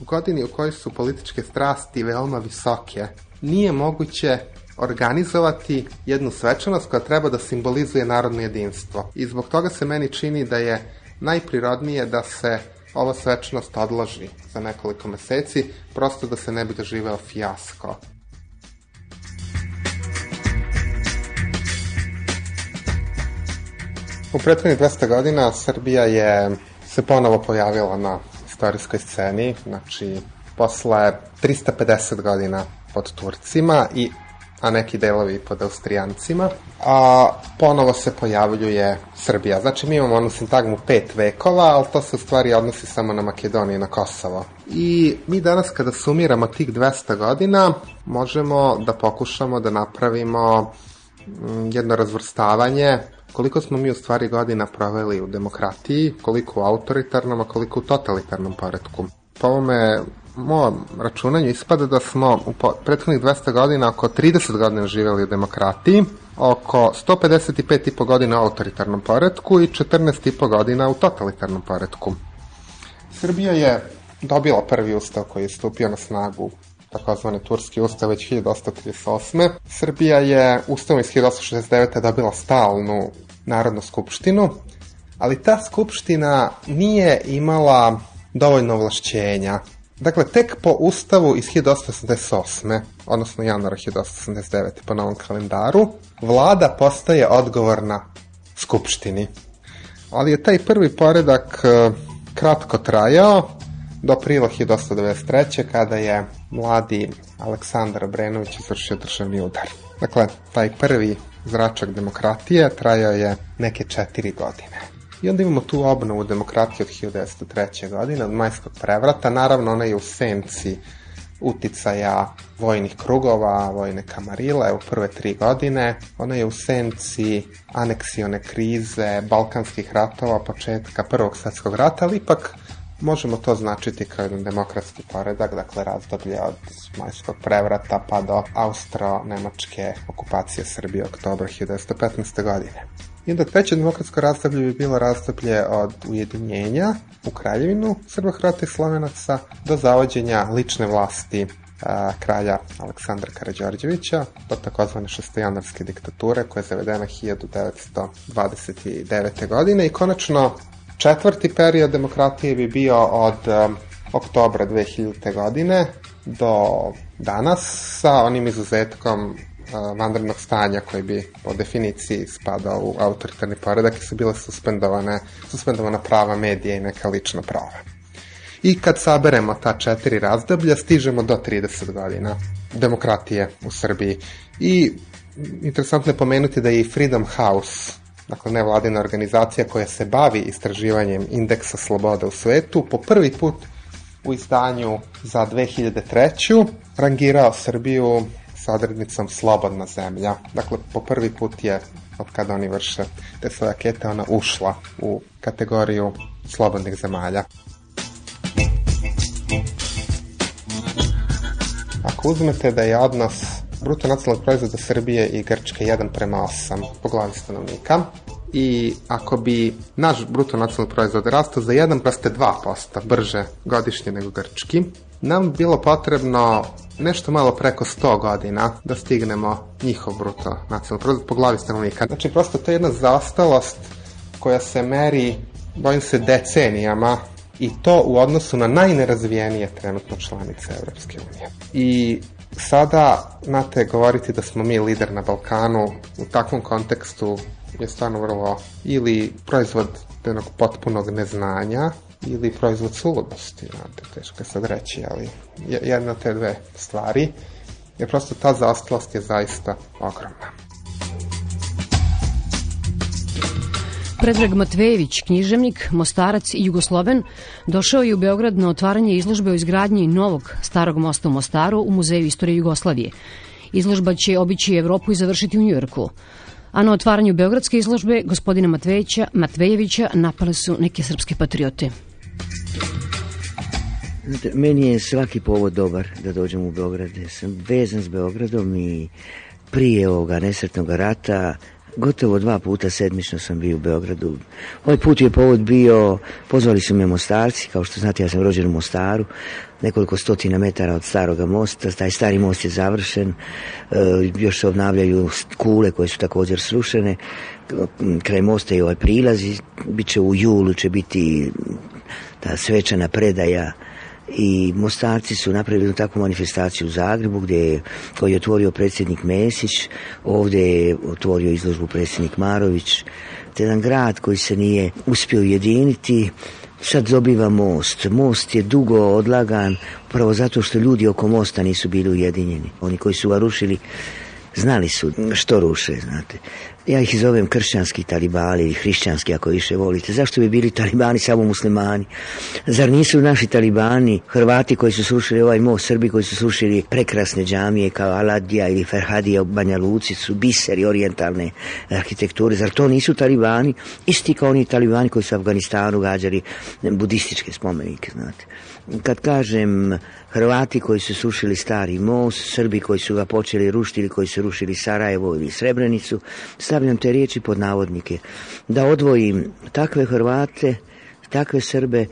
u godini u kojoj su političke strasti veoma visoke, nije moguće organizovati jednu svečanost koja treba da simbolizuje narodno jedinstvo. I zbog toga se meni čini da je najprirodnije da se ova svečanost odloži za nekoliko meseci, prosto da se ne bi doživeo fijasko. U prethodnih 200 godina Srbija je se ponovo pojavila na istorijskoj sceni, znači posle 350 godina pod Turcima i a neki delovi pod Austrijancima, a ponovo se pojavljuje Srbija. Znači mi imamo onu sintagmu pet vekova, ali to se u stvari odnosi samo na Makedoniju i na Kosovo. I mi danas kada sumiramo tih 200 godina, možemo da pokušamo da napravimo mm, jedno razvrstavanje koliko smo mi u stvari godina proveli u demokratiji, koliko u autoritarnom, a koliko u totalitarnom poredku. Po ovome mojom računanju ispada da smo u prethodnih 200 godina oko 30 godina živjeli u demokratiji, oko 155,5 godina u autoritarnom poredku i 14,5 godina u totalitarnom poredku. Srbija je dobila prvi ustav koji je stupio na snagu takozvani Turski ustav već 1838. Srbija je ustavom iz 1869. dobila stalnu Narodnu skupštinu, ali ta skupština nije imala dovoljno ovlašćenja. Dakle, tek po ustavu iz 1888. odnosno januara 1889. po novom kalendaru, vlada postaje odgovorna skupštini. Ali je taj prvi poredak e, kratko trajao, do aprila 1893. kada je mladi Aleksandar Brenović izvršio državni udar. Dakle, taj prvi zračak demokratije trajao je neke četiri godine. I onda imamo tu obnovu demokratije od 1903. godine, od majskog prevrata. Naravno, ona je u senci uticaja vojnih krugova, vojne kamarile u prve tri godine. Ona je u senci aneksione krize, balkanskih ratova, početka Prvog svetskog rata, ali ipak možemo to značiti kao jedan demokratski poredak, dakle razdoblje od majskog prevrata pa do austro-nemačke okupacije Srbije oktobra 1915. godine. I onda treće demokratsko razdoblje bi bilo razdoblje od ujedinjenja u kraljevinu Srba, Hrvata i Slovenaca do zavođenja lične vlasti a, kralja Aleksandra Karađorđevića do takozvane šestojanarske diktature koja je zavedena 1929. godine i konačno Četvrti period demokratije bi bio od um, oktobra 2000. godine do danas sa onim izuzetkom vanrednog stanja koji bi po definiciji spadao u autoritarni poredak i su bile suspendovane, suspendovana prava medija i neka lična prava. I kad saberemo ta četiri razdoblja, stižemo do 30 godina demokratije u Srbiji. I interesantno je pomenuti da je i Freedom House dakle nevladina organizacija koja se bavi istraživanjem indeksa slobode u svetu, po prvi put u izdanju za 2003. rangirao Srbiju sa odrednicom Slobodna zemlja. Dakle, po prvi put je, od kada oni vrše te svoje akete, ona ušla u kategoriju slobodnih zemalja. Ako uzmete da je odnos bruto nacionalnog proizvoda Srbije i Grčke 1 prema 8 po glavi stanovnika i ako bi naš bruto nacionalni proizvod rastao za 1 raste 2% brže godišnje nego grčki, nam bilo potrebno nešto malo preko 100 godina da stignemo njihov bruto nacionalni proizvod po glavi stanovnika. Znači, prosto to je jedna zaostalost koja se meri, bojim se, decenijama i to u odnosu na najnerazvijenije trenutno članice Evropske unije. I sada, znate, govoriti da smo mi lider na Balkanu u takvom kontekstu je stvarno vrlo ili proizvod jednog potpunog neznanja ili proizvod suludosti, znate, teško je sad reći, ali jedna te dve stvari, jer prosto ta zaostalost je zaista ogromna. Predrag Matvejević, književnik, mostarac i jugosloven, došao je u Beograd na otvaranje izložbe o izgradnji novog starog mosta u Mostaru u Muzeju istorije Jugoslavije. Izložba će obići Evropu i završiti u Njujorku. A na otvaranju Beogradske izložbe gospodina Matvejevića, Matvejevića napale su neke srpske patriote. Znate, meni je svaki povod dobar da dođem u Beograd. Ja sam vezan s Beogradom i prije ovoga nesretnog rata Gotovo dva puta sedmično sam bio u Beogradu. Ovaj put je povod bio, pozvali su me mostarci, kao što znate ja sam rođen u Mostaru, nekoliko stotina metara od staroga mosta, taj stari most je završen, e, još se obnavljaju kule koje su također srušene, kraj mosta je ovaj prilaz bit će u julu će biti ta svečana predaja i Mostarci su napravili jednu takvu manifestaciju u Zagrebu gdje je, koju je otvorio predsjednik Mesić, ovdje je otvorio izložbu predsjednik Marović, te jedan grad koji se nije uspio ujediniti, sad dobiva most. Most je dugo odlagan, upravo zato što ljudi oko mosta nisu bili ujedinjeni. Oni koji su ga rušili znali su što ruše, znate. Ja ih zovem kršćanski talibani ili hrišćanski ako više volite. Zašto bi bili talibani samo muslimani? Zar nisu naši talibani Hrvati koji su srušili ovaj most, Srbi koji su srušili prekrasne džamije kao Aladija ili Ferhadija u Banja Luci su biseri orijentalne arhitekture. Zar to nisu talibani? Isti kao oni talibani koji su u Afganistanu gađali budističke spomenike, znate. Kad kažem Hrvati koji su srušili stari most, Srbi koji su ga počeli rušiti ili koji su rušili Sarajevo ili Srebrenicu, stavljam te riječi pod navodnike. Da odvojim takve Hrvate, takve Srbe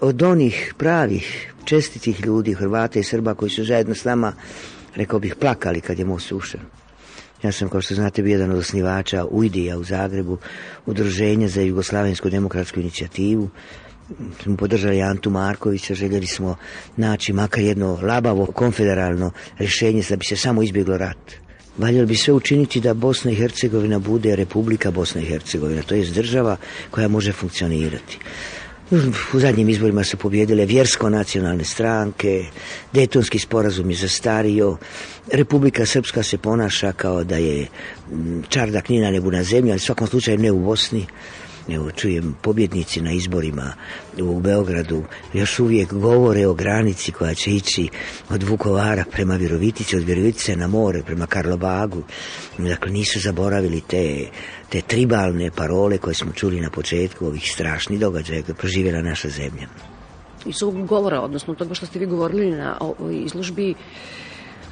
od onih pravih, čestitih ljudi, Hrvata i Srba koji su zajedno s nama, rekao bih, plakali kad je most srušen. Ja sam, kao što znate, bio jedan od osnivača UIDija u Zagrebu, udruženja za Jugoslavensku demokratsku inicijativu, smo podržali Antu Markovića, željeli smo naći makar jedno labavo konfederalno rješenje da bi se samo izbjeglo rat. Valjalo bi sve učiniti da Bosna i Hercegovina bude Republika Bosna i Hercegovina, to je država koja može funkcionirati. U zadnjim izborima su pobjedile vjersko-nacionalne stranke, detonski sporazum je zastario, Republika Srpska se ponaša kao da je čardak ni na nebu na zemlji, ali u svakom slučaju ne u Bosni. Evo, čujem pobjednici na izborima u Beogradu još uvijek govore o granici koja će ići od Vukovara prema Virovitici, od Virovitice na more prema Karlobagu. Dakle, nisu zaboravili te, te tribalne parole koje smo čuli na početku ovih strašnih događaja koje proživjela naša zemlja. Iz ovog govora, odnosno toga što ste vi govorili na ovoj izložbi,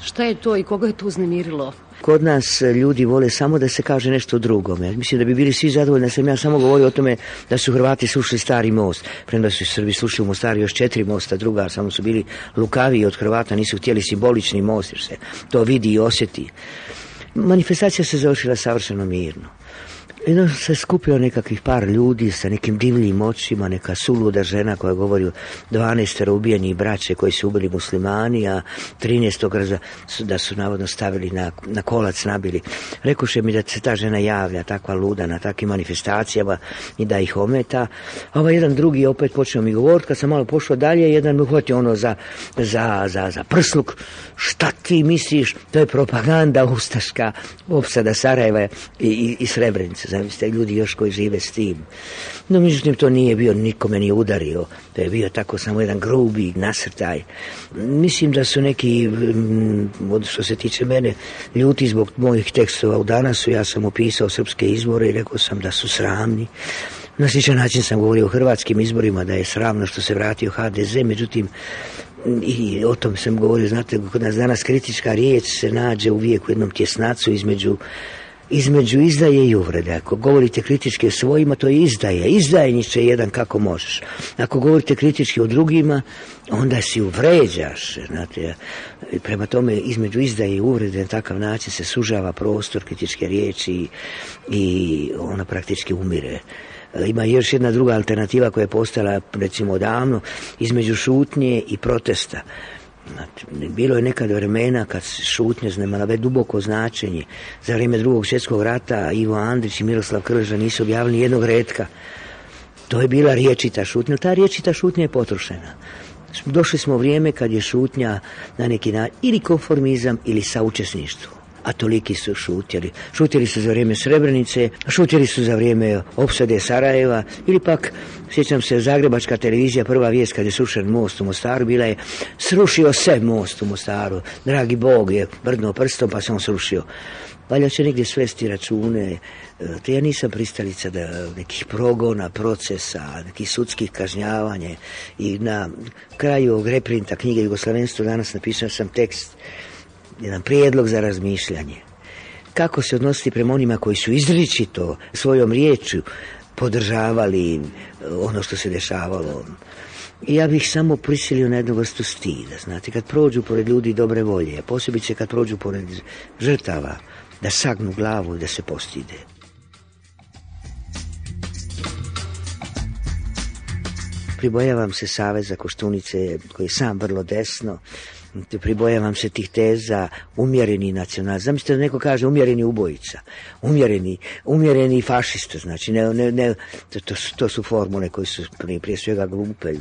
šta je to i koga je to uznemirilo? Kod nas ljudi vole samo da se kaže nešto drugome. Mislim da bi bili svi zadovoljni da sam ja samo govorio o tome da su Hrvati slušali stari most. Premda su Srbi slušali u Mostaru još četiri mosta, druga, samo su bili lukaviji od Hrvata, nisu htjeli simbolični most, jer se to vidi i osjeti. Manifestacija se završila savršeno mirno. Jedno se skupio nekakvih par ljudi sa nekim divljim očima, neka suluda žena koja govori o 12 ubijenih braće koji su ubili muslimani, a 13 su, da su navodno stavili na, na kolac nabili. Rekuše mi da se ta žena javlja takva luda na takvim manifestacijama i da ih ometa. A ovaj jedan drugi opet počeo mi govoriti, kad sam malo pošao dalje, jedan mi uhvatio ono za, za, za, za prsluk. Šta ti misliš? To je propaganda ustaška opsada Sarajeva i, i, i Srebrenice zamislite, ljudi još koji žive s tim. No, međutim, to nije bio, nikome nije udario, to je bio tako samo jedan grubi nasrtaj. Mislim da su neki, mm, od što se tiče mene, ljuti zbog mojih tekstova u danasu, ja sam opisao srpske izbore i rekao sam da su sramni. Na sličan način sam govorio o hrvatskim izborima, da je sramno što se vratio HDZ, međutim, i o tom sam govorio, znate, kod nas danas kritička riječ se nađe uvijek u jednom tjesnacu između između izdaje i uvrede. Ako govorite kritički o svojima, to je izdaje. Izdajniče jedan kako možeš. Ako govorite kritički o drugima, onda si uvređaš. Znate, prema tome, između izdaje i uvrede na takav način se sužava prostor kritičke riječi i, i ona praktički umire. Ima još jedna druga alternativa koja je postala recimo davno između šutnje i protesta. Bilo je nekad vremena kad šutnje znamala već duboko značenje. Za vrijeme drugog svjetskog rata Ivo Andrić i Miroslav Krleža nisu objavili jednog redka. To je bila riječita šutnja. Ta riječita šutnja je potrošena. Došli smo u vrijeme kad je šutnja na neki način ili konformizam ili saučesništvo a toliki su šutjeli. Šutjeli su za vrijeme Srebrenice, šutjeli su za vrijeme opsade Sarajeva ili pak, sjećam se, Zagrebačka televizija, prva vijest kad je srušen most u Mostaru, bila je srušio se most u Mostaru. Dragi Bog je brdno prstom pa se on srušio. Valja će negdje svesti račune, te ja nisam pristalica da nekih progona, procesa, nekih sudskih kažnjavanja i na kraju ovog reprinta knjige Jugoslavenstvo danas napisao sam tekst jedan prijedlog za razmišljanje. Kako se odnositi prema onima koji su izričito svojom riječju podržavali ono što se dešavalo. Ja bih samo prisilio na jednu vrstu stida, znate, kad prođu pored ljudi dobre volje, a posebice kad prođu pored žrtava, da sagnu glavu i da se postide. pribojavam se Saveza Koštunice koji je sam vrlo desno, pribojavam se tih teza umjereni nacional. Zamislite da neko kaže umjereni ubojica, umjereni, umjereni fašista, znači ne, ne, ne, to, su, to su formule koje su prije, svega glupe.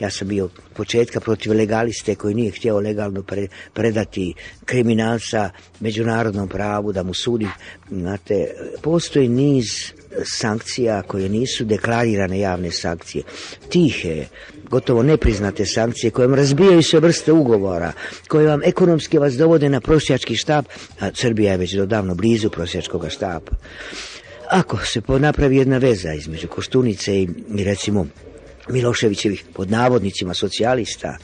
Ja sam bio početka protiv legaliste koji nije htio legalno pre, predati kriminalca međunarodnom pravu da mu sudi. Znate, postoji niz sankcija koje nisu deklarirane javne sankcije. Tihe, gotovo nepriznate sankcije koje vam razbijaju sve vrste ugovora, koje vam ekonomski vas dovode na prosjački štab, a Srbija je već dodavno blizu prosjačkog štaba. Ako se napravi jedna veza između Koštunice i, i recimo Miloševićevih pod navodnicima socijalista,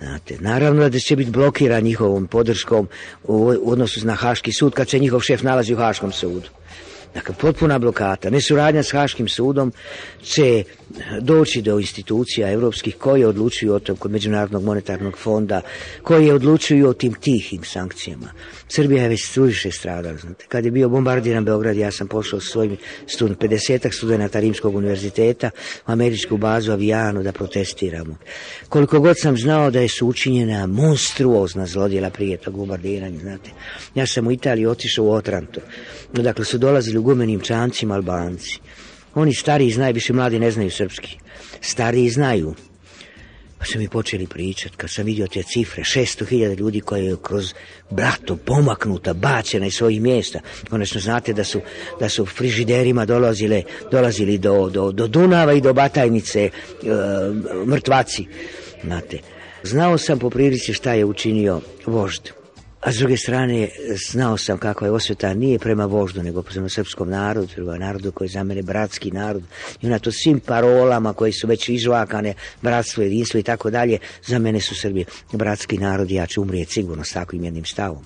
Znate, naravno da će biti blokiran njihovom podrškom u odnosu na Haški sud kad se njihov šef nalazi u Haškom sudu. Dakle, potpuna blokata, nesuradnja s Haškim sudom će doći do institucija evropskih koje odlučuju o tom kod Međunarodnog monetarnog fonda, koje odlučuju o tim tihim sankcijama. Srbija je već suviše stradala. Znate. Kad je bio bombardiran Beograd, ja sam pošao s svojim student, 50 studenta Rimskog univerziteta u američku bazu Avijanu da protestiramo. Koliko god sam znao da je su učinjena monstruozna zlodjela prije tog bombardiranja, znate. Ja sam u Italiji otišao u Otranto. Dakle, su dolazili u gumenim čancima Albanci. Oni stariji znaju, više mladi ne znaju srpski. Stariji znaju. Pa su mi počeli pričat, kad sam vidio te cifre, 600.000 ljudi koje je kroz brato pomaknuta, bačena iz svojih mjesta. Konačno znate da su, da su frižiderima dolazile, dolazili do, do, do Dunava i do Batajnice e, mrtvaci. Znate, znao sam po prilici šta je učinio vožd. A s druge strane, znao sam kakva je osveta nije prema voždu, nego prema srpskom narodu, prema narodu koji je za mene bratski narod. I ona to svim parolama koji su već izvakane, bratstvo, jedinstvo i tako dalje, za mene su Srbi bratski narod i ja ću umrijeti sigurno s takvim jednim stavom.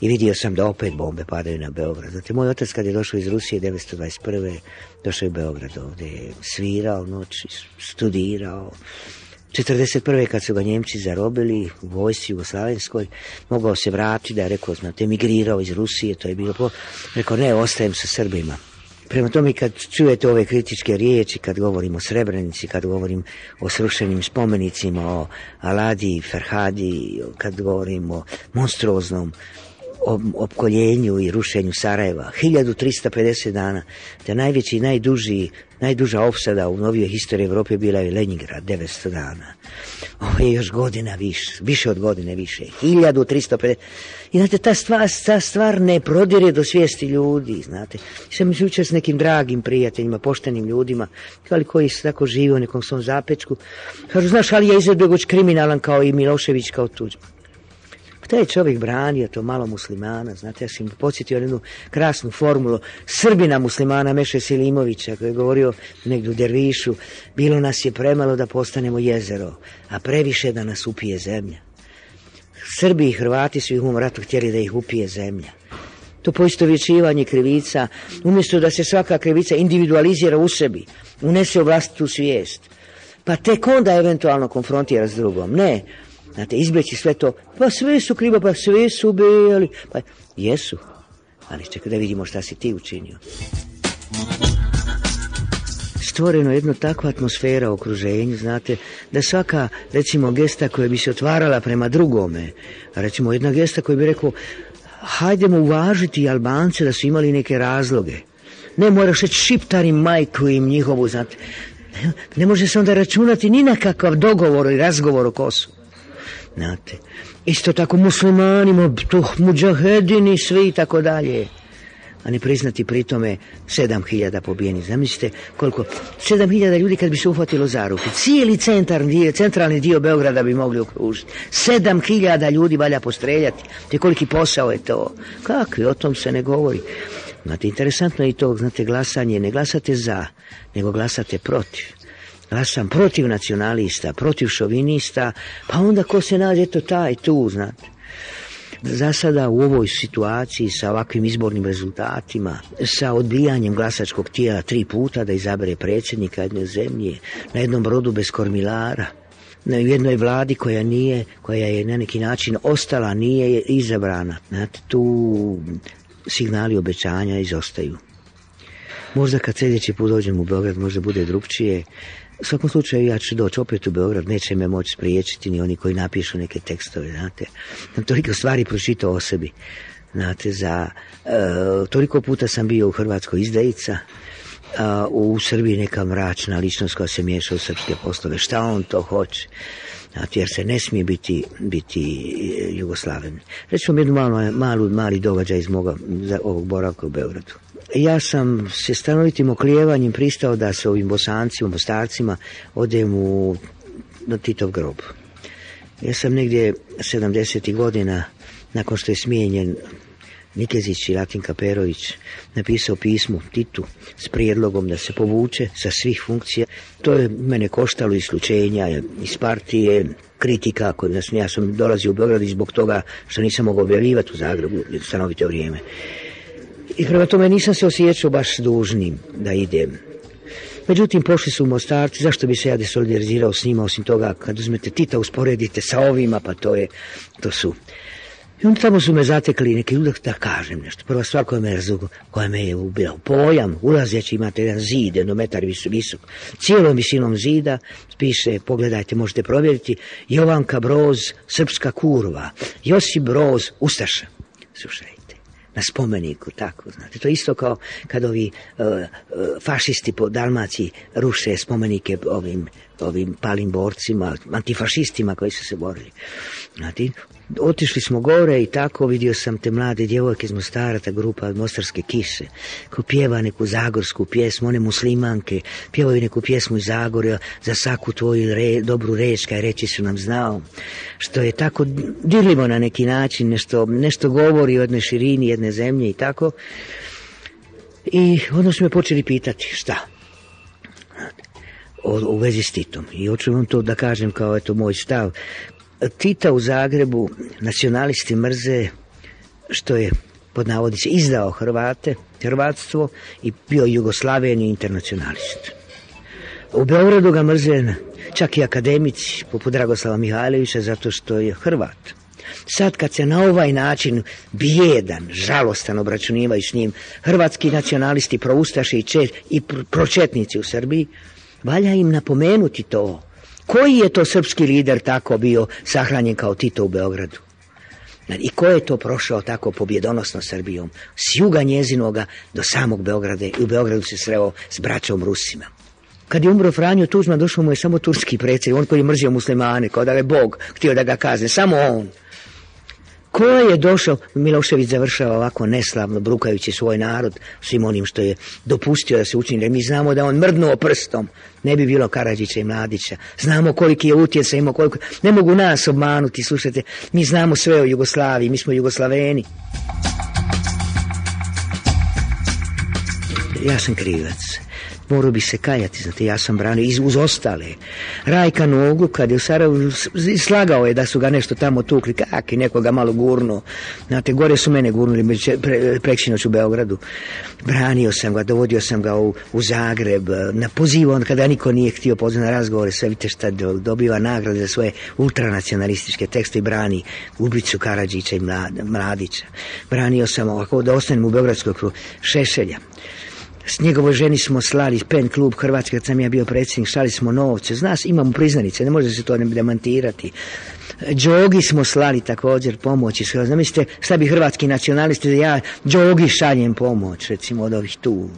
I vidio sam da opet bombe padaju na Beograd. Znate, moj otac kad je došao iz Rusije 1921. došao je u Beograd ovde, svirao noći, studirao, 41. kad su ga Njemci zarobili u vojsci Jugoslavenskoj, mogao se vratiti da je rekao, znate, emigrirao iz Rusije, to je bilo po... Rekao, ne, ostajem sa Srbima. Prema tome, kad čujete ove kritičke riječi, kad govorim o Srebrenici, kad govorim o srušenim spomenicima, o Aladi, Ferhadi, kad govorim o monstruoznom opkoljenju i rušenju Sarajeva. 1350 dana. Te najveći i najduži, najduža opsada u novijoj historiji Evrope bila je Leningrad, 900 dana. Ovo je još godina više, više od godine više. 1350. I znate, ta stvar, ta stvar ne prodire do svijesti ljudi, znate. Sam se s nekim dragim prijateljima, poštenim ljudima, ali koji se tako žive u nekom svom zapečku. Kažu, znaš, ali je Izetbegović kriminalan kao i Milošević kao Tuđman. Taj je čovjek branio to malo muslimana, znate, ja sam podsjetio jednu krasnu formulu Srbina muslimana Meše Silimovića koji je govorio negdje u Dervišu, bilo nas je premalo da postanemo jezero, a previše da nas upije zemlja. Srbi i Hrvati su ih u ratu htjeli da ih upije zemlja. To poistovjećivanje krivica, umjesto da se svaka krivica individualizira u sebi, unese u vlastitu svijest, pa tek onda eventualno konfrontira s drugom. Ne, Znate, izbjeći sve to, pa sve su krivo, pa sve su bili, pa jesu, ali čekaj da vidimo šta si ti učinio. Stvoreno jedno takva atmosfera u okruženju, znate, da svaka, recimo, gesta koja bi se otvarala prema drugome, recimo jedna gesta koja bi rekao, hajdemo uvažiti Albance da su imali neke razloge. Ne moraš reći šiptari majku im njihovu, znate, ne može se onda računati ni na kakav dogovor i razgovor o Kosovu. Znate, isto tako muslimanima, to muđahedini, svi i tako dalje. A ne priznati pritome 7000 pobijeni. Zamislite koliko, 7000 ljudi kad bi se uhvatilo za ruke. Cijeli centralni dio, centralni dio Beograda bi mogli okružiti. 7000 ljudi valja postreljati. Te koliki posao je to. Kakvi, o tom se ne govori. Znate, interesantno je i to, znate, glasanje, ne glasate za, nego glasate protiv glasam protiv nacionalista, protiv šovinista, pa onda ko se nađe to taj tu, znate. Za sada u ovoj situaciji sa ovakvim izbornim rezultatima, sa odbijanjem glasačkog tijela tri puta da izabere predsjednika jedne zemlje, na jednom brodu bez kormilara, na jednoj vladi koja nije, koja je na neki način ostala, nije izabrana. Znate, tu signali obećanja izostaju. Možda kad sljedeći put dođem u Beograd možda bude drugčije, U svakom slučaju ja ću doći opet u Beograd, neće me moći spriječiti ni oni koji napišu neke tekstove, znate. Sam toliko stvari pročitao o sebi. Znate, za, e, toliko puta sam bio u Hrvatskoj izdajica, a, u Srbiji neka mračna ličnost koja se miješa u srpske poslove. Šta on to hoće? Znate, jer se ne smije biti, biti e, Jugoslaven. Vam jednu malu, malu, mali događaj iz moga, za ovog boravka u Beogradu. Ja sam se stanovitim oklijevanjem pristao da se ovim bosancima, mostarcima odem u, na Titov grob. Ja sam negdje 70. godina, nakon što je smijenjen Nikezić i Latinka Perović napisao pismo Titu s prijedlogom da se povuče sa svih funkcija. To je mene koštalo isključenja iz partije, kritika, ja sam dolazio u Beograd zbog toga što nisam mogao objavljivati u Zagrebu stanovito vrijeme. I prema tome nisam se osjećao baš dužnim da idem. Međutim, pošli su u Mostarci, zašto bi se ja desolidarizirao s njima, osim toga, kad uzmete Tita, usporedite sa ovima, pa to je, to su i onda tamo su me zatekli neki ljudi da kažem nešto. Prva stvar koja me, koja me je ubila pojam, ulazeći imate jedan zid, jedno metar visok, cijelom visinom zida, piše, pogledajte, možete provjeriti, Jovanka Broz, Srpska kurva, Josip Broz, Ustaša. Slušajte, na spomeniku, tako, znate. To je isto kao kad ovi uh, uh, fašisti po Dalmaciji ruše spomenike ovim, ovim palim borcima, antifašistima koji su se borili. Znate, otišli smo gore i tako vidio sam te mlade djevojke iz Mostara, ta grupa Mostarske kise, ko pjeva neku zagorsku pjesmu, one muslimanke, pjevaju neku pjesmu iz Zagorja za svaku tvoju re, dobru reč, kaj reći su nam znao, što je tako dirljivo na neki način, nešto, nešto govori o jednoj širini jedne zemlje i tako. I onda su me počeli pitati šta, u vezi s Titom. I hoću vam to da kažem kao eto moj stav. Tita u Zagrebu nacionalisti mrze što je pod navodice izdao Hrvate, Hrvatstvo i bio Jugoslaven internacionalist. U Beogradu ga mrze čak i akademici poput Dragoslava Mihajlovića zato što je Hrvat. Sad kad se na ovaj način bijedan, žalostan obračunivaju s njim hrvatski nacionalisti, proustaši i, čet, i pročetnici u Srbiji, valja im napomenuti to koji je to srpski lider tako bio sahranjen kao Tito u Beogradu? I ko je to prošao tako pobjedonosno Srbijom? S juga njezinoga do samog Beograda i u Beogradu se sreo s braćom Rusima. Kad je umro Franjo Tuđman, došao mu je samo turski predsjednik, on koji je mrzio muslimane, kao da je Bog htio da ga kazne, samo on. Ko je došao, Milošević završava ovako neslavno, brukajući svoj narod, svim onim što je dopustio da se učini, jer mi znamo da on mrdnuo prstom, ne bi bilo Karadžića i Mladića. Znamo koliki je utjecaj, imao koliko... Ne mogu nas obmanuti, slušajte, mi znamo sve o Jugoslaviji, mi smo Jugoslaveni. Ja sam krivac morao bi se kajati, znate, ja sam branio iz, uz ostale. Rajka Nogu, kad je u Sarajevu, slagao je da su ga nešto tamo tukli, kak i nekoga malo gurno. Znate, gore su mene gurnuli pre, preksinoć u Beogradu. Branio sam ga, dovodio sam ga u, u Zagreb, na pozivu, on kada niko nije htio pozvati na razgovore, sve vidite šta dobiva nagrade za svoje ultranacionalističke tekste i brani ubicu Karadžića i Mladića. Branio sam ovako da ostanem u Beogradskoj Šešelja. S njegovoj ženi smo slali pen klub Hrvatske, kad sam ja bio predsjednik, slali smo novce. Zna imamo priznanice, ne može se to ne demantirati. Džogi smo slali također pomoć iz Hrvatske. Zamislite šta bi hrvatski nacionalisti da ja Džogi šaljem pomoć, recimo od ovih tu.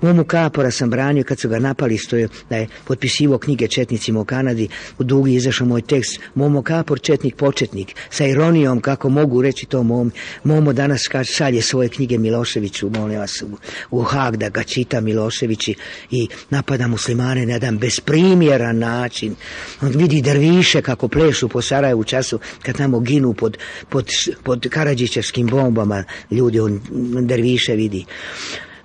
Momu Kapora sam branio kad su ga napali, što je da je potpisivo knjige Četnicima u Kanadi. U dugi izašao moj tekst Momo Kapor, Četnik početnik, sa ironijom kako mogu reći to mom. Momo danas kaže, šalje svoje knjige Miloševiću, molim vas, u, u Hag da ga čita Miloševići i napada muslimane na jedan besprimjeran način. On vidi drviše kako plešu po Sarajevu u času kad tamo ginu pod, pod, pod Karadžićevskim bombama ljudi, on derviše vidi.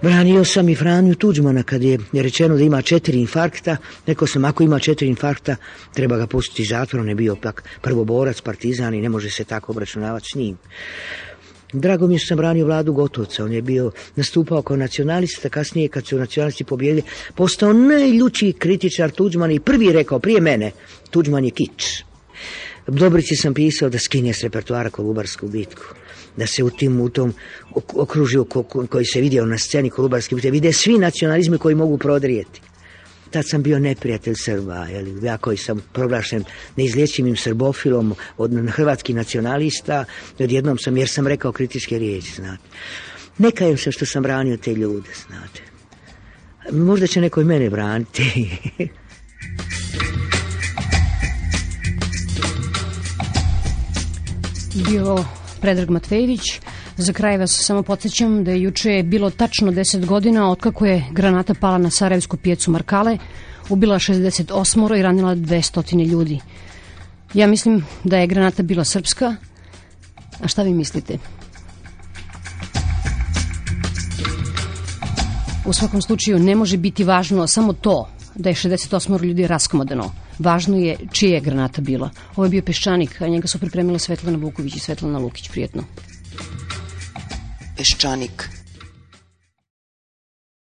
Branio sam i Franju Tuđmana kad je rečeno da ima četiri infarkta. Rekao sam, ako ima četiri infarkta, treba ga pustiti zatvor. On je bio pak prvoborac, partizan i ne može se tako obračunavati s njim. Drago mi je što sam branio vladu Gotovca. On je bio nastupao kao nacionalista, kasnije kad su nacionalisti pobjedili, postao najljučiji kritičar Tuđmana i prvi rekao prije mene, Tuđman je kič. Dobrici sam pisao da skine s repertoara Kolubarsku bitku da se u tim u tom okružju ko, koji se vidio na sceni Kolubarske bitke vide svi nacionalizmi koji mogu prodrijeti. Tad sam bio neprijatelj Srba, jeli, ja koji sam proglašen neizlječivim srbofilom od hrvatski nacionalista, odjednom sam, jer sam rekao kritičke riječi, znate. Nekajem se što sam branio te ljude, znate. Možda će neko i mene braniti. bio Predrag Matvejević. Za kraj vas samo podsjećam da je juče bilo tačno 10 godina otkako je granata pala na Sarajevsku pijecu Markale, ubila 68 i ranila 200 ljudi. Ja mislim da je granata bila srpska, a šta vi mislite? U svakom slučaju ne može biti važno samo to da je 68 ljudi raskomodano. Važno je čija je granata bila. Ovo je bio Peščanik, a njega su pripremile Svetlana Vuković i Svetlana Lukić. Prijetno. Peščanik.